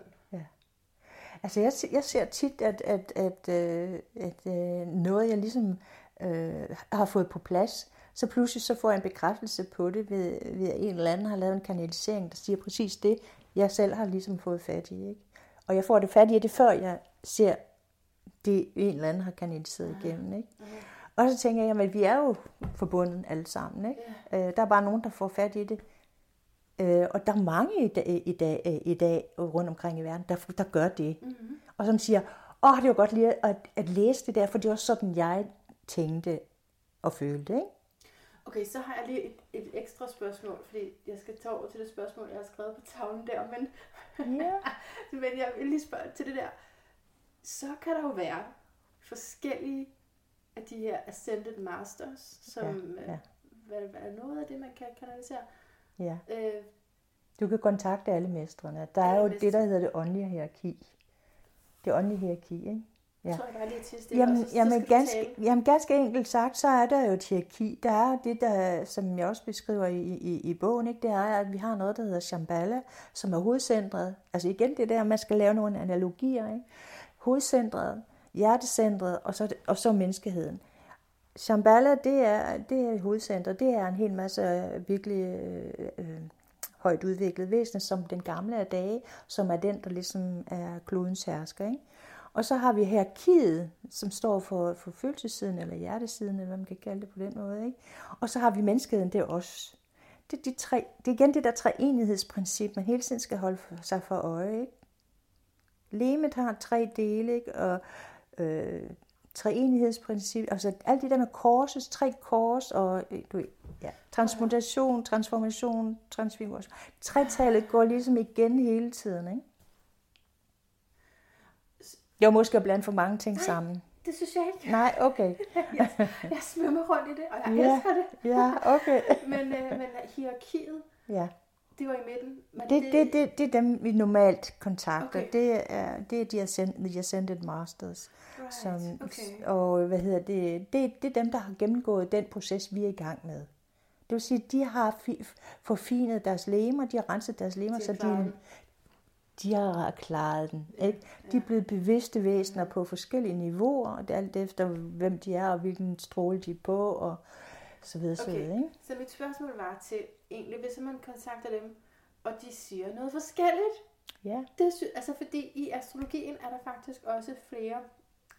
Altså, jeg, jeg ser tit, at, at, at, øh, at øh, noget, jeg ligesom øh, har fået på plads, så pludselig så får jeg en bekræftelse på det ved, ved at en eller anden har lavet en kanalisering, der siger præcis det, jeg selv har ligesom fået fat i. Ikke? Og jeg får det fat i det, før jeg ser det, en eller anden har kanaliseret igennem. Ikke? Og så tænker jeg, jamen vi er jo forbundet alle sammen. Ikke? Øh, der er bare nogen, der får fat i det. Øh, og der er mange i dag, i dag, øh, i dag rundt omkring i verden, der, der gør det. Mm-hmm. Og som siger, åh, det var godt lige at, at læse det der, for det var sådan, jeg tænkte og følte. Ikke? Okay, så har jeg lige et, et ekstra spørgsmål, fordi jeg skal tage over til det spørgsmål, jeg har skrevet på tavlen der, men, Ja. men jeg vil lige spørge til det der. Så kan der jo være forskellige af de her Ascended Masters, som Ja, ja, ja. Hvad, hvad er noget af det, man kan kanalisere. ja. Øh, Du kan kontakte alle mestrene. Der er Alle jo det, der hedder det åndelige hierarki. Det åndelige hierarki, ikke? Ja. Ja. tror jeg bare lige til stille, Jamen, og så, jamen, ganske, jamen ganske enkelt sagt, så er der jo et hierarki. Der er det, der, som jeg også beskriver i, i, i bogen, ikke? det er, at vi har noget, der hedder Shambhala, som er hovedcentret. Altså igen det der, man skal lave nogle analogier. Ikke? Hovedcentret, hjertecentret, og så, og så menneskeheden. Shambhala, det er, det er hovedcentret. Det er en hel masse øh, virkelig øh, øh, højt udviklet væsener, som den gamle af dage, som er den, der ligesom er klodens hersker. Ikke? Og så har vi hierarkiet, som står for, for følelsessiden, eller hjertesiden, eller hvad man kan kalde det på den måde. Ikke? Og så har vi menneskeheden, det er os. Det er, de tre, det er igen det der treenighedsprincip, man hele tiden skal holde for, sig for øje. Ikke? Lemet har tre dele, ikke? og øh, treenighedsprincip, altså alt det der med korses, tre kors, og øh, du ja, transmutation, transformation, transfiguration. Tretallet går ligesom igen hele tiden, ikke? Jeg måske at blande for mange ting sammen. Det synes jeg ikke. Nej, okay. Jeg, jeg svømmer rundt i det, og jeg Ja. elsker det. Ja, okay. Men, øh, men hierarkiet, Ja. det var i midten. Men Det, det, det, det er dem, vi normalt kontakter. Okay. Det er, det er de ascend, the Ascended Masters. Right, Som, okay. Og hvad hedder det, det? Det er dem, der har gennemgået den proces, vi er i gang med. Det vil sige, de har fi, forfinet deres lemer, de har renset deres lemer, De så de, de har klaret den. Ikke? De er blevet bevidste væsener på forskellige niveauer, og det er alt efter, hvem de er, og hvilken stråle de er på, og så videre, så videre. Ikke? Så mit spørgsmål var til, egentlig, hvis man kontakter dem, og de siger noget forskelligt, Ja, det altså fordi i astrologien er der faktisk også flere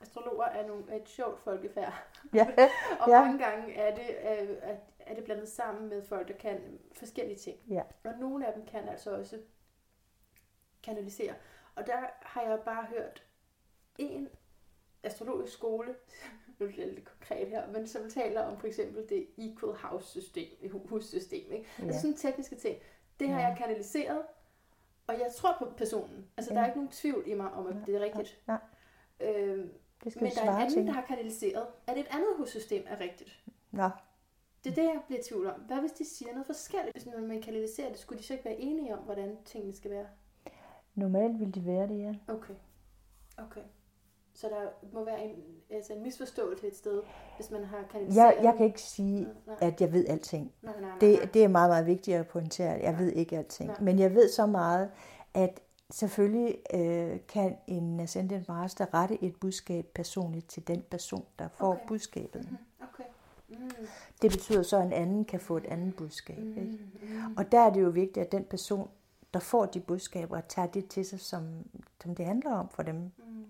astrologer er, nogle, er et sjovt folkefærd. ja, Og Ja. mange gange er det, øh, er, er det blandet sammen med folk, der kan forskellige ting. Ja. Og nogle af dem kan altså også kanalisere. Og der har jeg bare hørt en astrologisk skole, nu er det lidt konkret her, men som taler om for eksempel det equal house system, hussystem. Ikke? Ja. ja. Altså sådan tekniske ting. Det har Ja. jeg kanaliseret, og jeg tror på personen. Altså, ja. der Ja. er ikke nogen tvivl i mig om, at det er rigtigt. Nej, Øhm, det skal men der er en anden, til. der har kanaliseret, at et andet hussystem er rigtigt. Nå, Det er det, jeg bliver i tvivl om. Hvad hvis de siger noget forskelligt? Hvis man kanaliserer det, skulle de så ikke være enige om, hvordan tingene skal være? normalt vil de være det, ja. Okay. Okay. Så der må være en, altså en misforståelse et sted, hvis man har kanaliseret... Jeg, jeg kan ikke sige, Nej, nej, at jeg ved alting. nej, nej, nej, nej. Det, det er meget, meget vigtigt at pointere. Jeg ved ikke alting. Nej. Men jeg ved så meget, at selvfølgelig øh, kan en Ascendant Master rette et budskab personligt til den person, der får Okay. budskabet. Mhm, Okay. Mm, Det betyder så, at en anden kan få et andet budskab. mm, Ikke? mm. Og der er det jo vigtigt, at den person, der får de budskaber, tager det til sig, som, som det handler om for dem. Mm.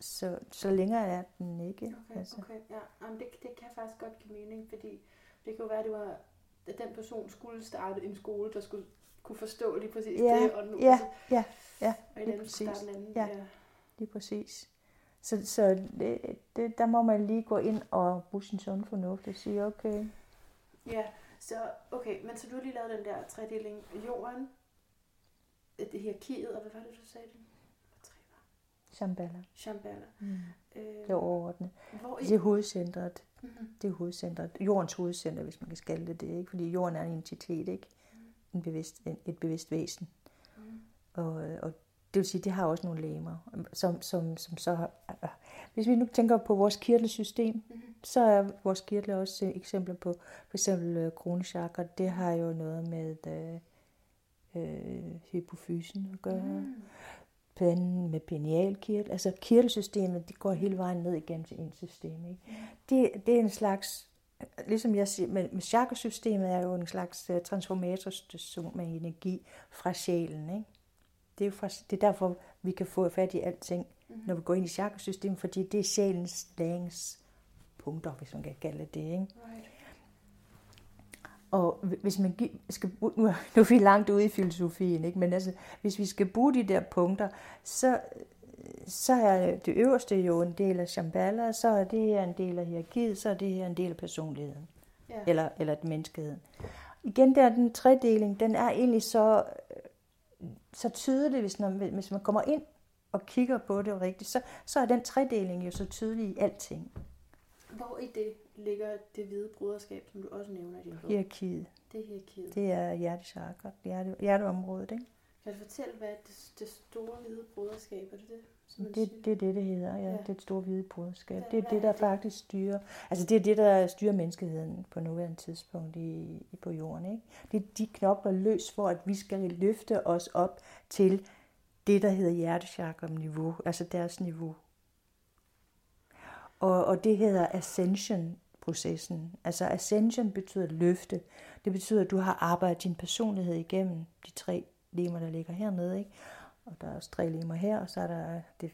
Så, så længere er den ikke. Okay, Altså. okay. Ja, Jamen, det, det kan faktisk godt give mening, fordi det kunne være, at det var, at den person skulle starte en skole, der skulle kunne forstå lige præcis Ja, det, og nu ja, altså, ja, ja, og lige anden præcis. anden. Ja. Ja. Lige præcis. Så, så det, det, der må man lige gå ind og bruge sin sunde fornuft og sige, okay, ja, så okay, men så du har lige lavet den der tredeling jorden, øh, det hierarkiet, og hvad var det, du sagde? Det. Shambhala. Shambhala. Mm. Øh, Det er overordnet. hvor Det er hovedcentret. Mhm. Det er hovedcentret. Jordens hovedcenter, hvis man kan kalde det det. Ikke? Fordi jorden er en entitet, ikke? En bevidst, en, et bevidst væsen. Mhm. Og, og det vil sige, det har også nogle lemmer, som, som, som så har, Hvis vi nu tænker på vores kirtelsystem, Mhm. så er vores kirtler også eksempler på, for eksempel øh, kronechakra, det har jo noget med øh, øh, hypofysen at gøre. Mm. Panden med pinealkirtel. Altså kirtelsystemet, det går hele vejen ned igennem til ens system. Ikke? Det, det er en slags, ligesom jeg siger, med, med chakrasystemet er jo en slags uh, transformatorstation med energi fra sjælen. Ikke? Det, er jo fra, det er derfor, vi kan få fat i alting, Mhm. når vi går ind i chakrasystemet, fordi det er sjælens læringspunkter, hvis man kan kalde det. Ikke? Right. Og hvis man skal, nu, nu er vi langt ude i filosofien, ikke? men altså, hvis vi skal bruge de der punkter, så, så er det øverste jo en del af Shambhala, så er det her en del af hierarkiet, så er det her en del af personligheden, Ja. eller, eller menneskeheden. Igen der, den tredeling, den er egentlig så, så tydelig, hvis, når, hvis man kommer ind og kigger på det rigtigt, så, så er den tredeling jo så tydelig i alting. Hvor i det ligger det hvide broderskab, som du også nævner i din bog? Hierarkiet, Det er hierarkiet. det er hjertechakra, hjerte, hjerteområdet, ikke? Kan du fortælle, hvad det, det store hvide broderskab er det det? Det, det er det, det hedder, ja. Ja. ja. Det er et stort hvide broderskab. Hvad- Det er det, er der faktisk styrer. Altså det er det, der styrer menneskeheden på nuværende tidspunkt i, i på jorden. Ikke? Det er de knopler løs for, at vi skal løfte os op til det, der hedder hjertechakra-niveau, altså deres niveau. Og, og det hedder ascension-processen. Altså ascension betyder løfte. Det betyder, at du har arbejdet din personlighed igennem de tre lemmer, der ligger hernede. Ikke? Og der er også tre lemmer her, og så er der det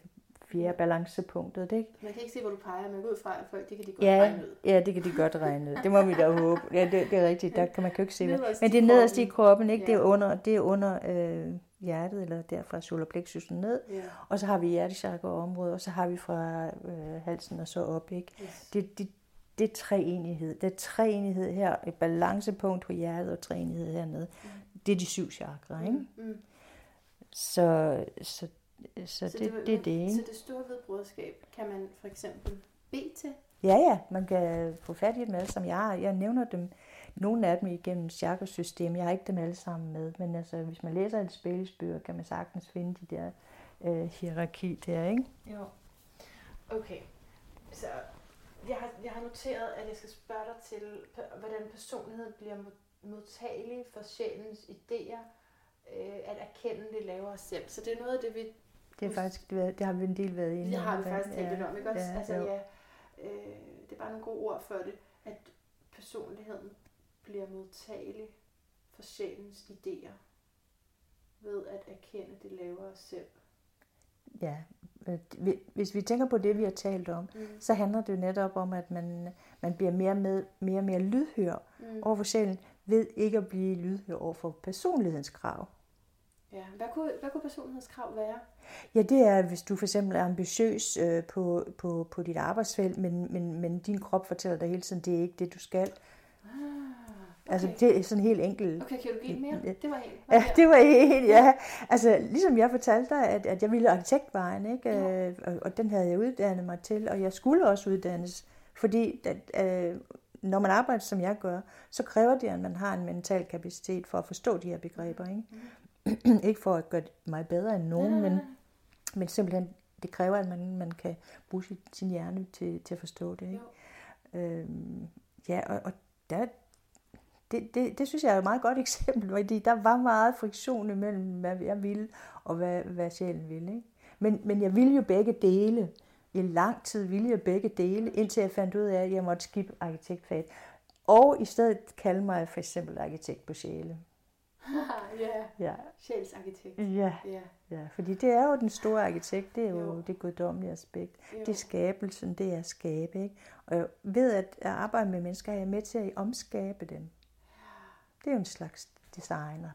fjerde balancepunktet. Det, ikke? Man kan ikke se, hvor du peger, men ud fra, at folk, det kan de godt Ja, regne ud. ja, det kan de godt regne ud. Det må vi da håbe. Ja, det, det er rigtigt. Der kan man kan jo ikke se, Men i det er nederst i kroppen. ikke? Det er Ja. under, det er under øh, hjertet, eller derfra solar plexusen ned. Ja. Og så har vi hjertechakra-området, og så har vi fra øh, halsen og så op, ikke? Yes. Det, det, det er treenighed. Det er treenighed her, et balancepunkt på hjertet og treenighed hernede. Det er de syv chakra, ikke? Mm, mm. Så, så, så, det, det, det er det? Så det store hvide broderskab kan man for eksempel bede til. Ja, ja, man kan få fat i dem alle sammen. Jeg, har, jeg nævner dem, nogle af dem igennem chakrasystem. Jeg har ikke dem alle sammen med, men altså, hvis man læser et spilsbøger, kan man sagtens finde de der øh, hierarki der, ikke? Jo. Okay. Så jeg har, jeg har noteret, at jeg skal spørge dig til, hvordan personligheden bliver mod- modtagelig for sjælens idéer øh, at erkende det lavere selv. Så det er noget af det, vi... Det, er faktisk, det, har vi en del været inde Det har vi faktisk talt lidt om, ikke også? Ja, altså, jo. ja, øh, det er bare nogle gode ord for det, at personligheden bliver modtagelig for sjælens idéer ved at erkende det lavere selv. Ja, vi- hvis vi tænker på det, vi har talt om, Mm. så handler det jo netop om, at man, man bliver mere, med, mere og mere lydhør Mm. over for sjælen, ved ikke at blive lydhør over for personlighedskrav. Ja. Hvad, kunne, hvad kunne personlighedskrav være? Ja, det er, hvis du for eksempel er ambitiøs øh, på, på, på dit arbejdsfelt, men, men, men din krop fortæller dig hele tiden, det er ikke det, du skal. Ah, okay. Altså, det er sådan helt enkelt. okay, kan du give mere? Det var en. Ja, det var helt, ja. Altså, ligesom jeg fortalte dig, at, at jeg ville arkitektvejen, ikke? Ja. Øh, Og, og den havde jeg uddannet mig til, og jeg skulle også uddannes, fordi at, øh, når man arbejder, som jeg gør, så kræver det, at man har en mental kapacitet for at forstå de her begreber, ikke? ikke for at gøre mig bedre end nogen, men, men simpelthen, det kræver, at man, man kan bruge sit, sin hjerne til, til at forstå det, ikke? Øhm, ja, og, og der, det, det, det synes jeg er et meget godt eksempel, fordi der var meget friktion imellem, hvad jeg ville, og hvad, hvad sjælen ville. Ikke? Men, men jeg ville jo begge dele. I lang tid ville jeg begge dele, indtil jeg fandt ud af, at jeg måtte skippe arkitektfaget. Og i stedet kalde mig for eksempel arkitekt på sjæle. ja, Ja, sjælsarkitekt. ja, Ja, ja, fordi det er jo den store arkitekt, det er jo, Jo. det guddommelige aspekt. jo. Det er skabelsen, det er at skabe. Ikke? Og ved at at arbejde med mennesker, er jeg med til at omskabe dem. Det er jo en slags designer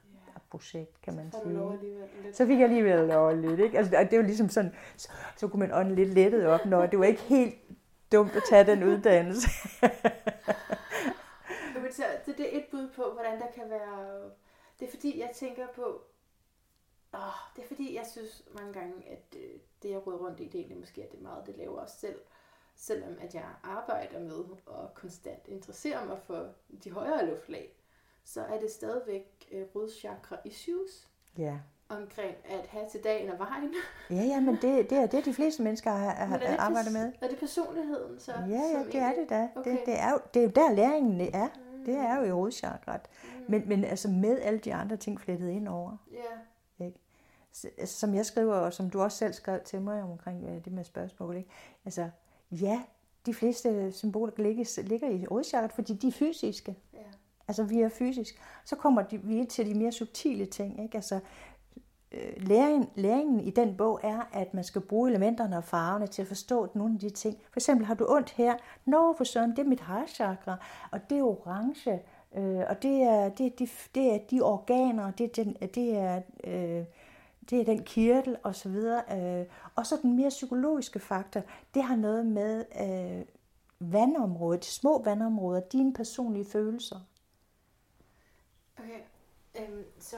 projekt, kan man Så sige. Så fik jeg alligevel lov lidt, ikke? Altså, det er jo ligesom sådan, så, så kunne man ånde lidt lettet op, når det var ikke helt dumt at tage den uddannelse. Så det, det er et bud på, hvordan der kan være... Det er fordi, jeg tænker på... Åh, det er fordi, jeg synes mange gange, at øh, det, jeg råder rundt i, det er egentlig måske, at det er meget, det laver os selv. Selvom at jeg arbejder med og konstant interesserer mig for de højere luftlag, så er det stadigvæk øh, rodchakra issues ja. omkring at have til dagen og vejen. Ja, ja, men det, det er det, de fleste mennesker har, har, er det arbejdet pers- med. Er det personligheden så? Ja, ja, det er egentlig- det da. Det, Okay. det, er jo, det er jo der læringen er. Mm. Det er jo i hovedchakrat. Men, men altså med alle de andre ting flettet ind over. Ja, S- altså, Som jeg skriver, og som du også selv skrev til mig omkring øh, det med spørgsmål. Ikke? Altså, ja, de fleste symboler ligger, ligger i hovedchakrat, fordi de er fysiske. ja. Altså vi er fysisk. Så kommer de, vi til de mere subtile ting. Ikke? Altså, øh, læring, læringen i den bog er, at man skal bruge elementerne og farverne til at forstå nogle af de ting. For eksempel har du ondt her. Nå, for søren, det er mit heartchakra, og det er orange, øh, og det er, det, er de, det er de organer, det er den, det er, øh, det er den kirtel og så videre. Øh, og så den mere psykologiske faktor, det har noget med øh, vandområdet, de små vandområder, dine personlige følelser. Okay, øhm, så,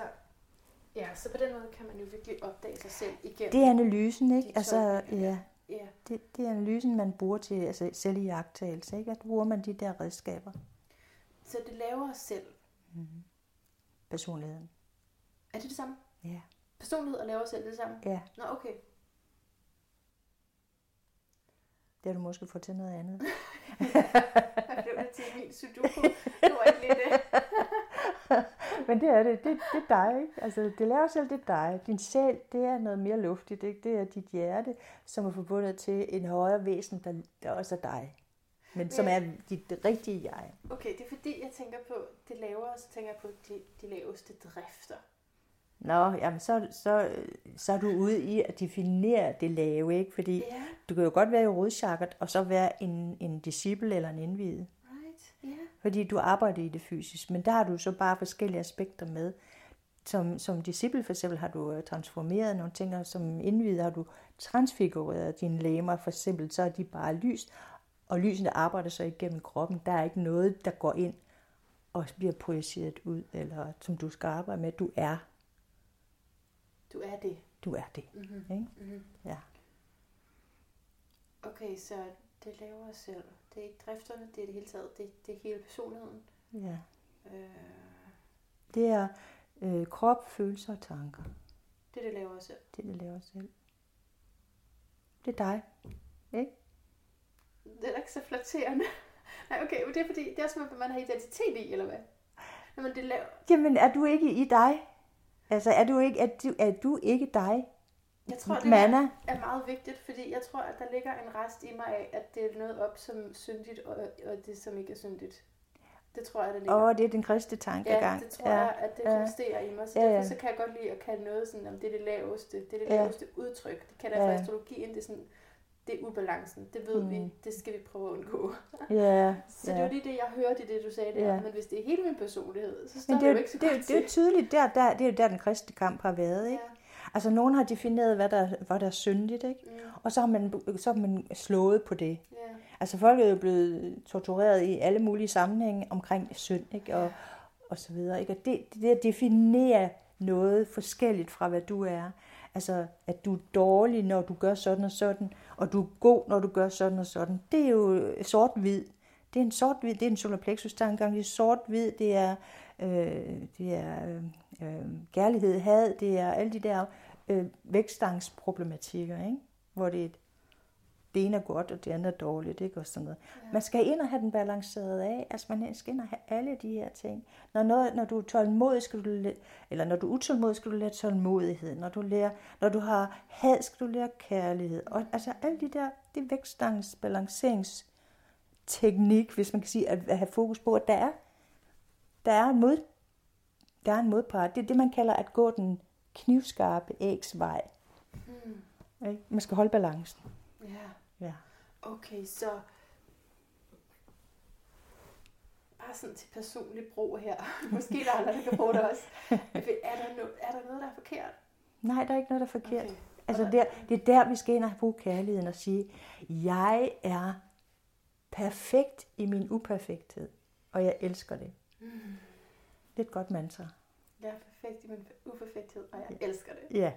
ja, så på den måde kan man jo virkelig opdage sig selv igen. Det er analysen, ikke? Altså, ja, Ja, det, det er analysen, man bruger til altså, selvjagttagelse, ikke? At bruger man de der redskaber, så det laver os selv. personligheden. Er det det samme? Ja, Personlighed og laver os selv det samme? ja. Nå, okay. Det har du måske fået til noget andet. Jeg blev lidt til min sudoku. Det ikke lige det. Men det er det. Det, det er dig, ikke? Altså, det laver selv, det er dig. Din sjæl, det er noget mere luftigt, ikke? Det er dit hjerte, som er forbundet til en højere væsen, der, der også er dig. Men som er dit rigtige jeg. Okay, det er fordi, jeg tænker på, det laver os, tænker jeg på de, de laveste drifter. Nå, jamen så, så, så er du ude i at definere det lave, ikke? Fordi Ja, du kan jo godt være i rodchakret, og så være en, en disciple eller en indviet. right. Ja. Fordi du arbejder i det fysisk, men der har du så bare forskellige aspekter med. Som, som disciple for eksempel har du øh, transformeret nogle ting, og som indvidet har du transfigureret dine lemmer. For eksempel så er de bare lys, og lysene arbejder så igennem kroppen. Der er ikke noget, der går ind og bliver projiceret ud, eller som du skal arbejde med. Du er. Du er det. Du er det. Mm-hmm. Ikke? Mm-hmm. Ja. Okay, så det laver os selv. Det er ikke drifterne, det er det hele taget. Det, det er hele personligheden. ja. Øh, Det er øh, krop, følelser og tanker. det, det laver os selv. Det, det laver selv. Det er dig. Ikke? Det er da ikke så flatterende. Nej, okay, men det er fordi, det er som om, man har identitet i, eller hvad? Når man det laver... Jamen, er du ikke i dig? Altså, er du ikke, er du, er du ikke dig? Jeg tror, det Manna? er, meget vigtigt, fordi jeg tror, at der ligger en rest i mig af, at det er noget op som syndigt, og, og det som ikke er syndigt. Det tror jeg, der ligger. Åh, oh, det er den kristne tankegang. Ja, det tror ja. jeg, at det ja. rumsterer i mig. Så Ja, ja, ja. derfor så kan jeg godt lide at kalde noget sådan, om det er det laveste, det er det Ja. laveste udtryk. Det kalder jeg Ja. for astrologien, det er sådan, det er ubalancen. Det ved Mm. vi, det skal vi prøve at undgå. Ja, Så ja. det er jo lige det, jeg hørte i det, du sagde der. Ja. Men hvis det er hele min personlighed, så står Men det, er, jo jo, ikke så det, godt det er jo tydeligt, der, der, det er jo der, den kristne kamp har været. Ikke? Ja. Altså, nogen har defineret, hvad der, hvad der er syndigt, ikke? Mm. og så har, man, så har man slået på det. Ja. Altså, folk er jo blevet tortureret i alle mulige sammenhænge omkring synd, ikke? Og, og så videre. Ikke? Og det, det at definere noget forskelligt fra, hvad du er, altså, at du er dårlig, når du gør sådan og sådan, og du er god, når du gør sådan og sådan, det er jo sort-hvid. Det er en sort-hvid, det er en solar plexus tankegang, det er sort-hvid, det er, øh, det er øh, øh, kærlighed, had, det er alle de der øh, vækstangsproblematikker, ikke? hvor det er et, det ene er godt, og det andet er dårligt, ikke? Og sådan noget. Ja. Man skal ind og have den balanceret af, altså man skal ind og have alle de her ting. Når, noget, når du er tålmodig, skal du læ- eller når du er utålmodig, skal du lære tålmodighed. Når du, lærer, når du har had, skal du lære kærlighed. Og altså alle de der, det vækststangens balanceringsteknik, hvis man kan sige, at, at have fokus på, at der er, der er en mod, der er en modpart. Det er det, man kalder at gå den knivskarpe ægs vej. Mm. Ikke? Man skal holde balancen. Ja. Ja. Okay, så bare sådan til personlig brug her. Måske der er andre, der kan bruge det også. Er der, no, er der noget, der er forkert? Nej, der er ikke noget, der er forkert. Okay. Altså der, det er der, vi skal ind og bruge kærligheden og sige, jeg er perfekt i min uperfekthed, og jeg elsker det. Mm. Det er et godt mantra. Jeg er perfekt i min uperfekthed, og jeg elsker det. Ja.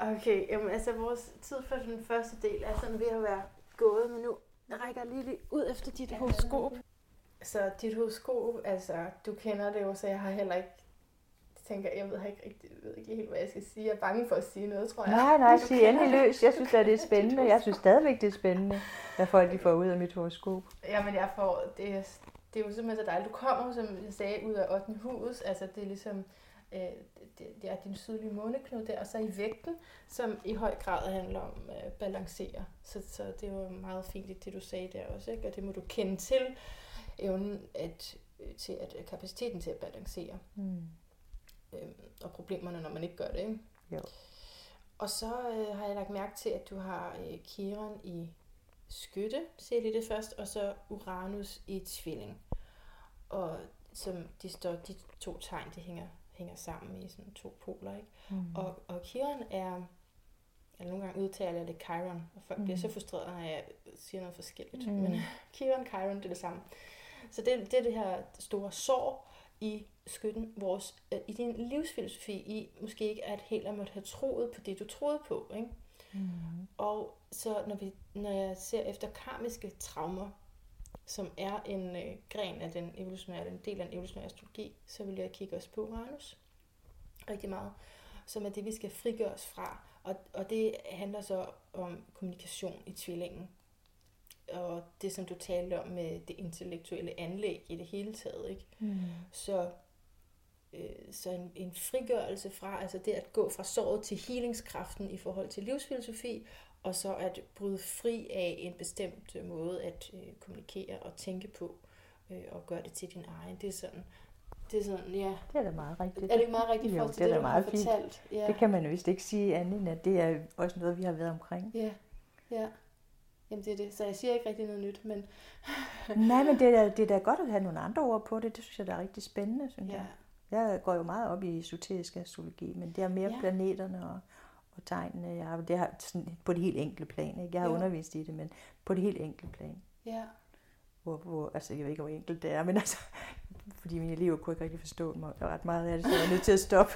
Okay, jamen, altså vores tid for den første del er sådan ved at være gået, men nu rækker jeg lige lidt ud efter dit Ja, horoskop. Så dit horoskop, altså du kender det jo, så jeg har heller ikke tænker, jeg ved ikke rigtig, jeg ved ikke helt, hvad jeg skal sige. Jeg er bange for at sige noget, tror jeg. Nej, nej, sig endelig løs. Jeg synes, at det er spændende. Jeg synes stadigvæk, det er spændende, hvad folk de får ud af mit horoskop. Jamen, jeg får, det, er, det er jo simpelthen så dejligt. Du kommer, som jeg sagde, ud af 8. hus. Altså, det er ligesom, øh, det, det er din sydlige måneknude der, og så i vægten, som i høj grad handler om øh, balancere. Så, så det jo meget fint det, du sagde der også, ikke? Og det må du kende til, evnen at, øh, til at kapaciteten til at balancere. Mm. øh, og problemerne, når man ikke gør det. Ikke? Jo. Og så øh, har jeg lagt mærke til, at du har øh, Kiron i skytte, siger jeg lige det først, og så Uranus i tvilling. Og som de, står, de to tegn, de hænger, hænger sammen i sådan to poler. Ikke? Mm. Og, og Kiron er, eller nogle gange udtaler jeg det Chiron, og folk mm. bliver så frustreret, når jeg siger noget forskelligt. Mm. Men Kiron, Chiron, det er det samme. Så det, det er det her store sår i skytten, vores, øh, i din livsfilosofi, i måske ikke at helt at måtte have troet på det, du troede på. Ikke? Mm. Og så når, vi, når jeg ser efter karmiske traumer, som er en øh, gren af den evolutionære, en del af den evolutionære astrologi, så vil jeg kigge også på Uranus rigtig meget, som er det, vi skal frigøre os fra. Og, og det handler så om kommunikation i tvillingen. Og det, som du talte om med det intellektuelle anlæg i det hele taget. Ikke? Mm. Så, øh, så en, en frigørelse fra, altså det at gå fra såret til healingskraften i forhold til livsfilosofi, og så at bryde fri af en bestemt øh, måde at øh, kommunikere og tænke på, øh, og gøre det til din egen. Det er sådan, det er sådan, ja. Det er da meget rigtigt. Er det ikke meget rigtigt i Jo, forhold til det det, er du har meget fint. fortalt? Ja. Det kan man jo vist ikke sige andet end, at det er også noget, vi har været omkring. Ja, ja. Jamen det er det. Så jeg siger ikke rigtig noget nyt, men Nej, men det er, det er da godt at have nogle andre ord på det. Det synes jeg, der er rigtig spændende, synes ja. jeg. Jeg går jo meget op i esoterisk astrologi, men det er mere ja. planeterne og, og tegnene. Jeg har, det har sådan på det helt enkle plan. Ikke? Jeg har Jo. undervist i det, men på det helt enkle plan. ja. Hvor, hvor, altså, jeg ved ikke, hvor enkelt det er, men altså, fordi mine elever kunne ikke rigtig forstå mig ret meget af det, så jeg er nødt til at stoppe.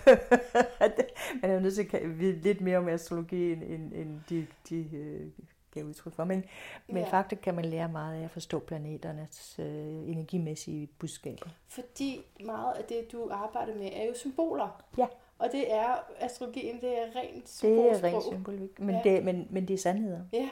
Man er jo nødt til at vide lidt mere om astrologi, end, end, end de, de øh, gav udtryk for. Men, men Ja. faktisk kan man lære meget af at forstå planeternes øh, energimæssige budskaber. Fordi meget af det, du arbejder med, er jo symboler. Ja. Og det er, astrologien, det er rent Det er symbolsprog. rent symbolik, men, Ja. det, men, men det er sandheder. Ja,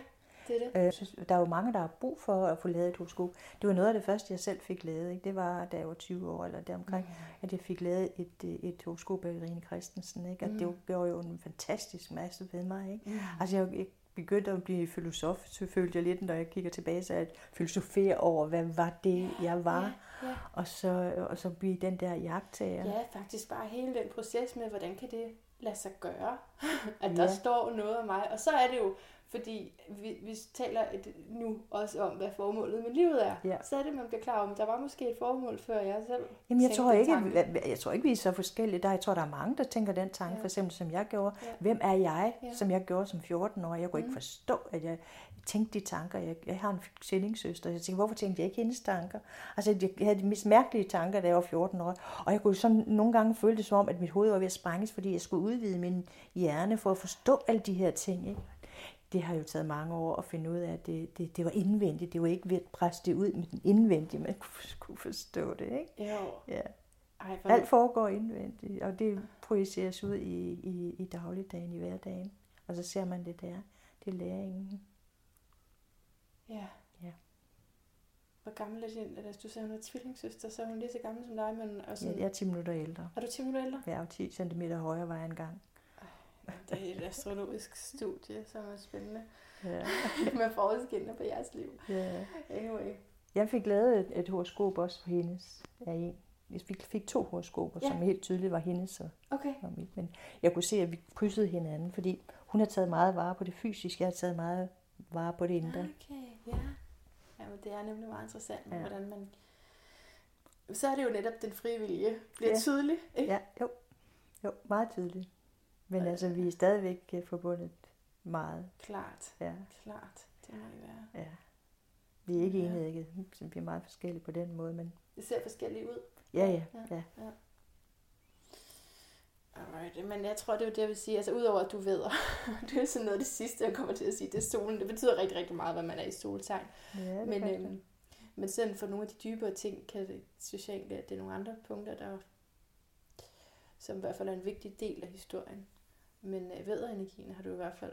det er det. Øh, synes, der er jo mange, der har brug for at få lavet et horoskop. Det var noget af det første, jeg selv fik lavet. Ikke? Det var, da jeg var 20 år eller deromkring, mm. at jeg fik lavet et, øh, et horoskop af Irene Christensen. Ikke? Og mm. det gjorde jo en fantastisk masse ved mig. Ikke? Mm. Altså, jeg, jeg begyndte at blive filosof, så følte jeg lidt, når jeg kigger tilbage, så at filosofere over, hvad var det, jeg var. Ja. Og, så, og så blive den der jagttager. Ja, faktisk bare hele den proces med, hvordan kan det lade sig gøre, at ja. der står noget om mig. Og så er det jo, fordi vi, vi taler et, nu også om, hvad formålet med livet er. Ja. Så er det, man bliver klar om, der var måske et formål, før jeg selv Jamen, jeg tror, ikke, jeg, jeg tror ikke, vi er så forskellige. Der, jeg tror, der er mange, der tænker den tanke, ja. for eksempel som jeg gjorde. Ja. Hvem er jeg, ja. som jeg gjorde som 14 år? Jeg kunne mm. ikke forstå, at jeg tænkte de tanker. Jeg, jeg har en tvillingsøster, jeg tænkte, hvorfor tænkte jeg ikke hendes tanker? Altså, jeg havde de mest mærkelige tanker, da jeg var 14 år. Og jeg kunne sådan nogle gange føle det som om, at mit hoved var ved at sprænges, fordi jeg skulle udvide min hjerne for at forstå alle de her ting. Ikke? Det har jo taget mange år at finde ud af, at det, det, det var indvendigt. Det var ikke ved at presse det ud med den indvendige, man kunne forstå det. Ikke? Jo. Ja. Ej, for... Alt foregår indvendigt, og det projiceres ud i, i, i dagligdagen, i hverdagen. Og så ser man det der. Det er læringen. Ja. Ja. Hvor gammel er din, altså du sagde, hun er tvillingssøster, så er hun lige så gammel som dig, men også... Ja, jeg er 10 minutter ældre. Er du 10 minutter ældre? Jeg er 10 cm højere var jeg engang. Det er et astrologisk studie, som er spændende. Ja. med forskellene på jeres liv. Ja. Anyway. Jeg fik lavet et, et horoskop også for hendes. Ja, jeg fik, fik to horoskoper, ja. som helt tydeligt var hendes og, okay. og mit. Men jeg kunne se, at vi krydsede hinanden, fordi hun har taget meget vare på det fysiske, jeg har taget meget vare på det indre. Okay, ja. Jamen, det er nemlig meget interessant, ja. hvordan man... Så er det jo netop den frie vilje bliver ja. tydelig, ikke? Ja, jo. Jo, meget tydeligt. Men øh, altså, vi er stadigvæk øh, forbundet meget. Klart. Ja. Klart. Det må det være. Ja. Vi er ikke ja. enige, vi er meget forskellige på den måde, men... Det ser forskelligt ud. Ja, ja. ja. ja. ja. Alright, men jeg tror, det er det, jeg vil sige. Altså, udover at du ved, det er sådan noget af det sidste, jeg kommer til at sige, det er solen. Det betyder rigtig, rigtig meget, hvad man er i soltegn. Ja, men, øhm, men sådan for nogle af de dybere ting, kan det, synes jeg egentlig, at det er nogle andre punkter, der som i hvert fald er en vigtig del af historien. Men øh, har du i hvert fald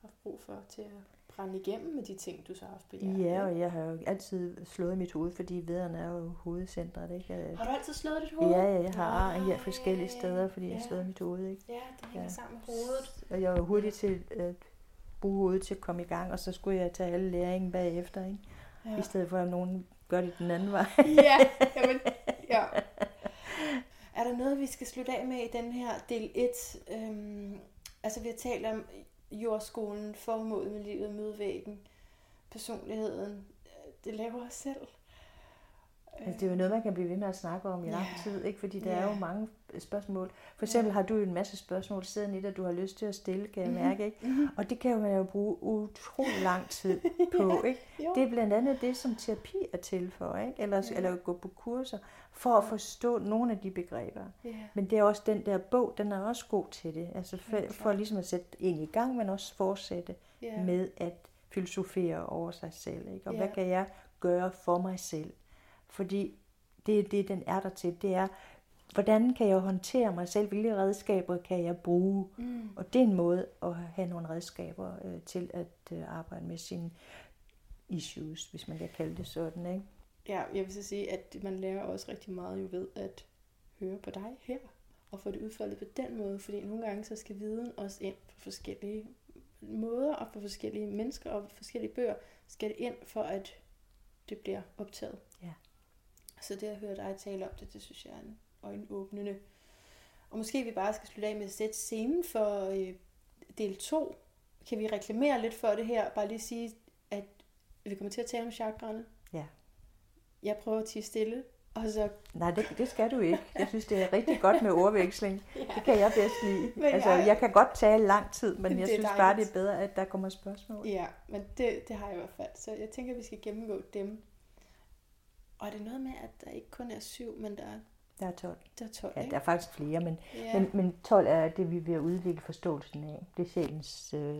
haft brug for til at brænde igennem med de ting, du så har haft hjertet. Ja, og jeg har jo altid slået mit hoved, fordi vederne er jo hovedcentret. Ikke? Har du altid slået dit hoved? Ja, ja jeg har ja, ja, forskellige steder, fordi ja. jeg har slået mit hoved. Ikke? Ja, det hænger ja. sammen med hovedet. Og jeg var hurtig til at bruge hovedet til at komme i gang, og så skulle jeg tage alle læringen bagefter, ikke? Ja. i stedet for at nogen gør det den anden vej. ja, jamen, ja. Er der noget, vi skal slutte af med i den her del 1? Øhm, altså, vi har talt om jordskolen, formålet med livet, mødevæggen, personligheden. Det laver os selv. Altså, det er jo noget, man kan blive ved med at snakke om i lang yeah. tid, ikke? fordi der yeah. er jo mange spørgsmål. For eksempel yeah. har du en masse spørgsmål siden i det, du har lyst til at stille, kan jeg mm-hmm. mærke. Ikke? Mm-hmm. Og det kan jo man jo bruge utrolig lang tid på. ja, ikke? Det er blandt andet det, som terapi er til for, ikke? Eller, yeah. eller gå på kurser, for at forstå nogle af de begreber. Yeah. Men det er også den der bog, den er også god til det. Altså for, okay. for ligesom at sætte en i gang, men også fortsætte yeah. med at filosofere over sig selv. Ikke? Og yeah. hvad kan jeg gøre for mig selv? Fordi det er det, den er der til. Det er, hvordan kan jeg håndtere mig selv? Hvilke redskaber kan jeg bruge? Mm. Og det er en måde at have nogle redskaber øh, til at øh, arbejde med sine issues, hvis man kan kalde det sådan. Ikke? Ja, jeg vil så sige, at man lærer også rigtig meget jo ved at høre på dig her, og få det udfoldet på den måde, fordi nogle gange så skal viden også ind på forskellige måder, og på forskellige mennesker og forskellige bøger, skal det ind for, at det bliver optaget. Ja. Så det at høre dig tale om det, det synes jeg er en øjenåbnende. Og måske vi bare skal slutte af med at sætte scenen for øh, del 2. Kan vi reklamere lidt for det her? Bare lige sige, at vi kommer til at tale om chakraerne. Ja. Jeg prøver at tige stille, og så... Nej, det, det skal du ikke. Jeg synes, det er rigtig godt med ordveksling. ja. Det kan jeg bedst lide. Men altså, jeg, jeg kan godt tale lang tid, men jeg synes dejligt. bare, det er bedre, at der kommer spørgsmål. Ja, men det, det har jeg i hvert fald. Så jeg tænker, at vi skal gennemgå dem og er det noget med, at der ikke kun er syv, men der er... Der er 12. Der er 12, Ja, ikke? der er faktisk flere, men, ja. men, men 12 er det, vi vil udvikle forståelsen af. Det er sjælens øh,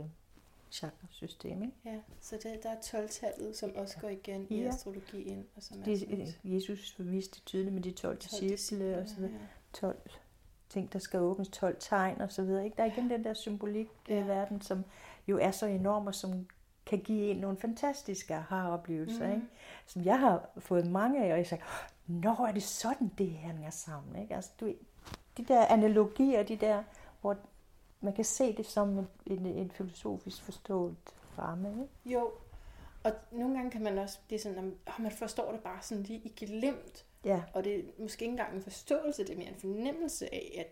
chakra-system, ikke? Ja, så det, der er 12-tallet, som også går igen ja. i astrologien. Og som det, er, Jesus viste det tydeligt med de 12 disciple og så videre. Ja. 12 ting, der skal åbnes, 12 tegn og så videre. Ikke? Der er igen den der symbolik ja. verden, som jo er så enorm og som kan give en nogle fantastiske aha-oplevelser, Mhm. ikke? som jeg har fået mange af, og jeg sagde, nå, er det sådan, det hænger sammen? Ikke? Altså, du, de der analogier, de der, hvor man kan se det som en, en, en filosofisk forstået ramme. Ikke? Jo, og nogle gange kan man også blive sådan, at man forstår det bare sådan lige i glimt, Ja, og det er måske ikke engang en forståelse, det er mere en fornemmelse af, at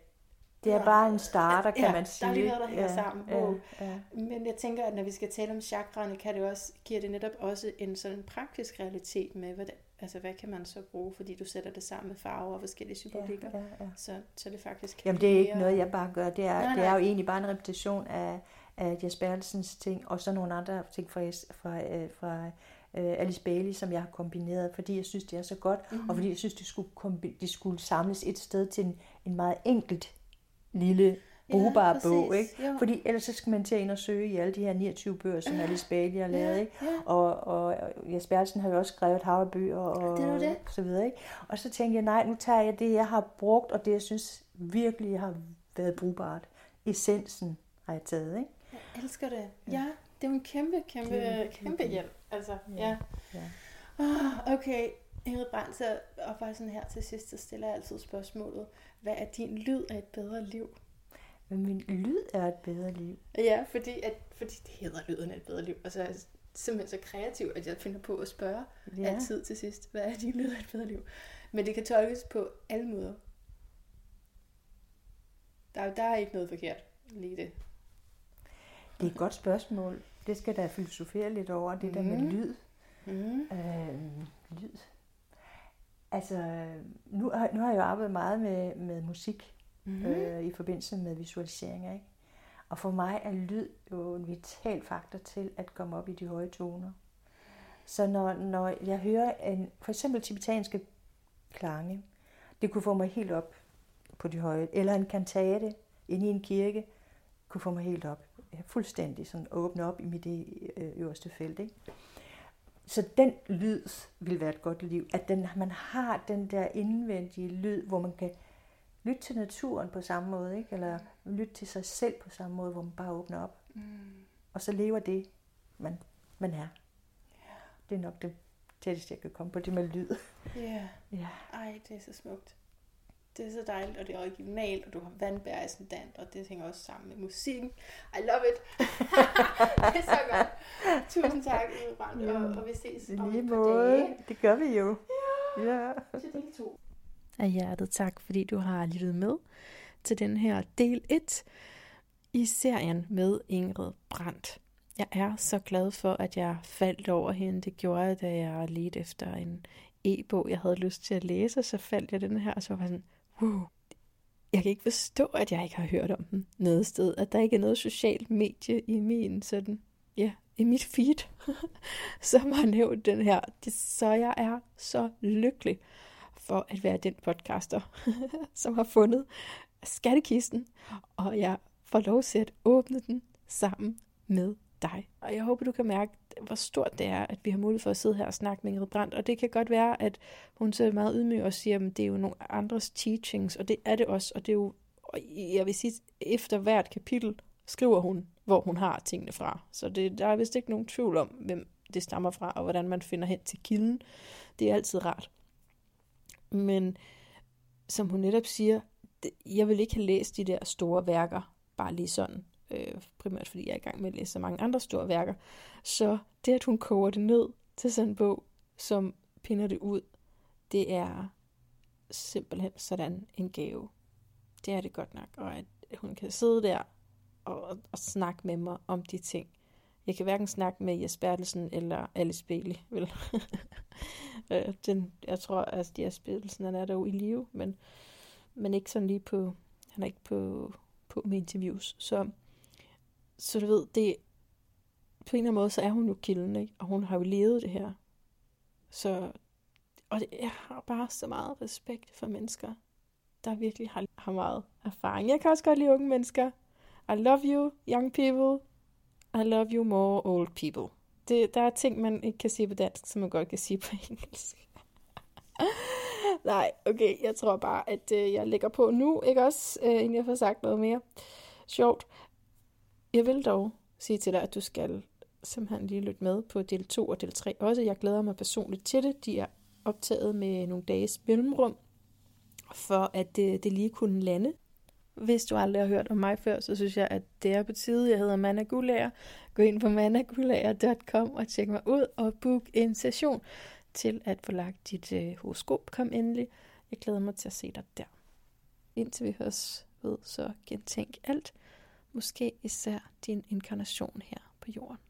det er bare en starter, kan Ja, man der sige. er lige noget, der hænger sammen. Ja, Wow. ja. Men jeg tænker, at når vi skal tale om chakraerne, kan det også, giver det netop også en sådan praktisk realitet med, hvad, det, altså, hvad kan man så bruge, fordi du sætter det sammen med farver og forskellige symbolikker. Ja, ja, ja. Så, så det faktisk kan Jamen, det er ikke mere- noget, jeg bare gør. Det er, Nej, det er nej. jo egentlig bare en repetition af, af Jes Bertelsens ting, og så nogle andre ting fra, fra, øh, fra øh, Alice Bailey, som jeg har kombineret, fordi jeg synes, det er så godt, Mhm. mm-hmm. og fordi jeg synes, det skulle, kombi- de skulle samles et sted til en, en meget enkelt lille brugbar præcis. bog, ikke? Jo. Fordi ellers så skal man til at ind og søge i alle de her 29 bøger, som Alice Bailey har lavet, ikke? Ja, Og, og Jes Bertelsen har jo også skrevet haverbøger og, Det er det. og så videre. Ikke? Og så tænkte jeg, nej, nu tager jeg det, jeg har brugt, og det, jeg synes virkelig har været brugbart. Essensen har jeg taget, ikke? Jeg elsker det. Ja, det er jo en kæmpe, kæmpe, Kæmpe, kæmpe kæmpe. hjælp. Altså, Ja, ja. ja. Oh, okay, Ingrid Brandt, så og bare sådan her til sidst, så stiller jeg altid spørgsmålet. Hvad er din lyd af et bedre liv? Men min lyd er et bedre liv. Ja, fordi, at, fordi det hedder lyden af et bedre liv. Og så er jeg simpelthen så kreativ, at jeg finder på at spørge ja. Altid til sidst. Hvad er din lyd af et bedre liv? Men det kan tolkes på alle måder. Der, der er ikke noget forkert lige i det. Det er et godt spørgsmål. Det skal der filosofere lidt over, det der med Mhm. lyd. Mm. Øh, lyd. Altså, nu har, nu har jeg jo arbejdet meget med, med musik Mm. øh, i forbindelse med visualiseringer. Ikke? Og for mig er lyd jo en vital faktor til at komme op i de høje toner. Så når, når jeg hører en, for eksempel tibetanske klange, det kunne få mig helt op på de høje, eller en kantate inde i en kirke, kunne få mig helt op. Fuldstændig sådan åbne op i mit øh, øverste felt. Ikke? Så den lyd vil være et godt liv. At den, man har den der indvendige lyd, hvor man kan lytte til naturen på samme måde, ikke? eller lytte til sig selv på samme måde, hvor man bare åbner op. Mm. Og så lever det, man, man er. Det er nok det tætteste, jeg kan komme på det med lyd. Ja, Ja. ej, det er så smukt. Det er så dejligt, og det er originalt, og du har vandbær i ascendant, og det hænger også sammen med musikken. I love it. det er så godt. Tusind tak, Brandt, Ja. og, og vi ses om lige et par måde. dage. Det gør vi jo. Ja. Til del to. af hjertet tak, fordi du har lyttet med til den her del 1 i serien med Ingrid Brandt. Jeg er så glad for, at jeg faldt over hende. Det gjorde jeg, da jeg ledte efter en e-bog, jeg havde lyst til at læse, så faldt jeg den her, og så var jeg sådan, wow, jeg kan ikke forstå, at jeg ikke har hørt om den noget sted, at der ikke er noget socialt medie i min sådan, ja, i mit feed, som har nævnt den her. Det, så jeg er så lykkelig for at være den podcaster, som har fundet skattekisten, og jeg får lov til at åbne den sammen med dig. Og jeg håber, du kan mærke, hvor stort det er, at vi har mulighed for at sidde her og snakke med Ingrid Brandt. Og det kan godt være, at hun så er meget ydmyg og siger, at det er jo nogle andres teachings, og det er det også. Og det er jo, jeg vil sige, efter hvert kapitel skriver hun, hvor hun har tingene fra. Så det, der er vist ikke nogen tvivl om, hvem det stammer fra, og hvordan man finder hen til kilden. Det er altid rart. Men som hun netop siger, jeg vil ikke have læst de der store værker, bare lige sådan, øh, primært fordi jeg er i gang med at læse så mange andre store værker. Så det, at hun koger det ned til sådan en bog, som pinder det ud, det er simpelthen sådan en gave. Det er det godt nok, og at hun kan sidde der og, og snakke med mig om de ting. Jeg kan hverken snakke med Jes Bertelsen eller Alice Bailey, vel? Øh, den, jeg tror, at Jes Bertelsen han er der jo i live, men, men ikke sådan lige på, han er ikke på, på med interviews. Så, så du ved, det, på en eller anden måde, så er hun jo kilden, ikke? og hun har jo levet det her. Så, og det, jeg har bare så meget respekt for mennesker, der virkelig har, har meget erfaring. Jeg kan også godt lide unge mennesker. I love you, young people. I love you more, old people. Det, der er ting, man ikke kan sige på dansk, som man godt kan sige på engelsk. Nej, okay, jeg tror bare, at øh, jeg lægger på nu, ikke også, øh, inden jeg får sagt noget mere sjovt. Jeg vil dog sige til dig, at du skal simpelthen lige lytte med på del 2 og del 3 også. Jeg glæder mig personligt til det. De er optaget med nogle dages mellemrum, for at det, det lige kunne lande. Hvis du aldrig har hørt om mig før, så synes jeg, at det er på tide. Jeg hedder Manna Gulager. Gå ind på mannagulager.com og tjek mig ud og book en session til at få lagt dit øh, horoskop. Kom endelig. Jeg glæder mig til at se dig der. Indtil vi høres ved, så gentænk alt. Måske især din inkarnation her på jorden.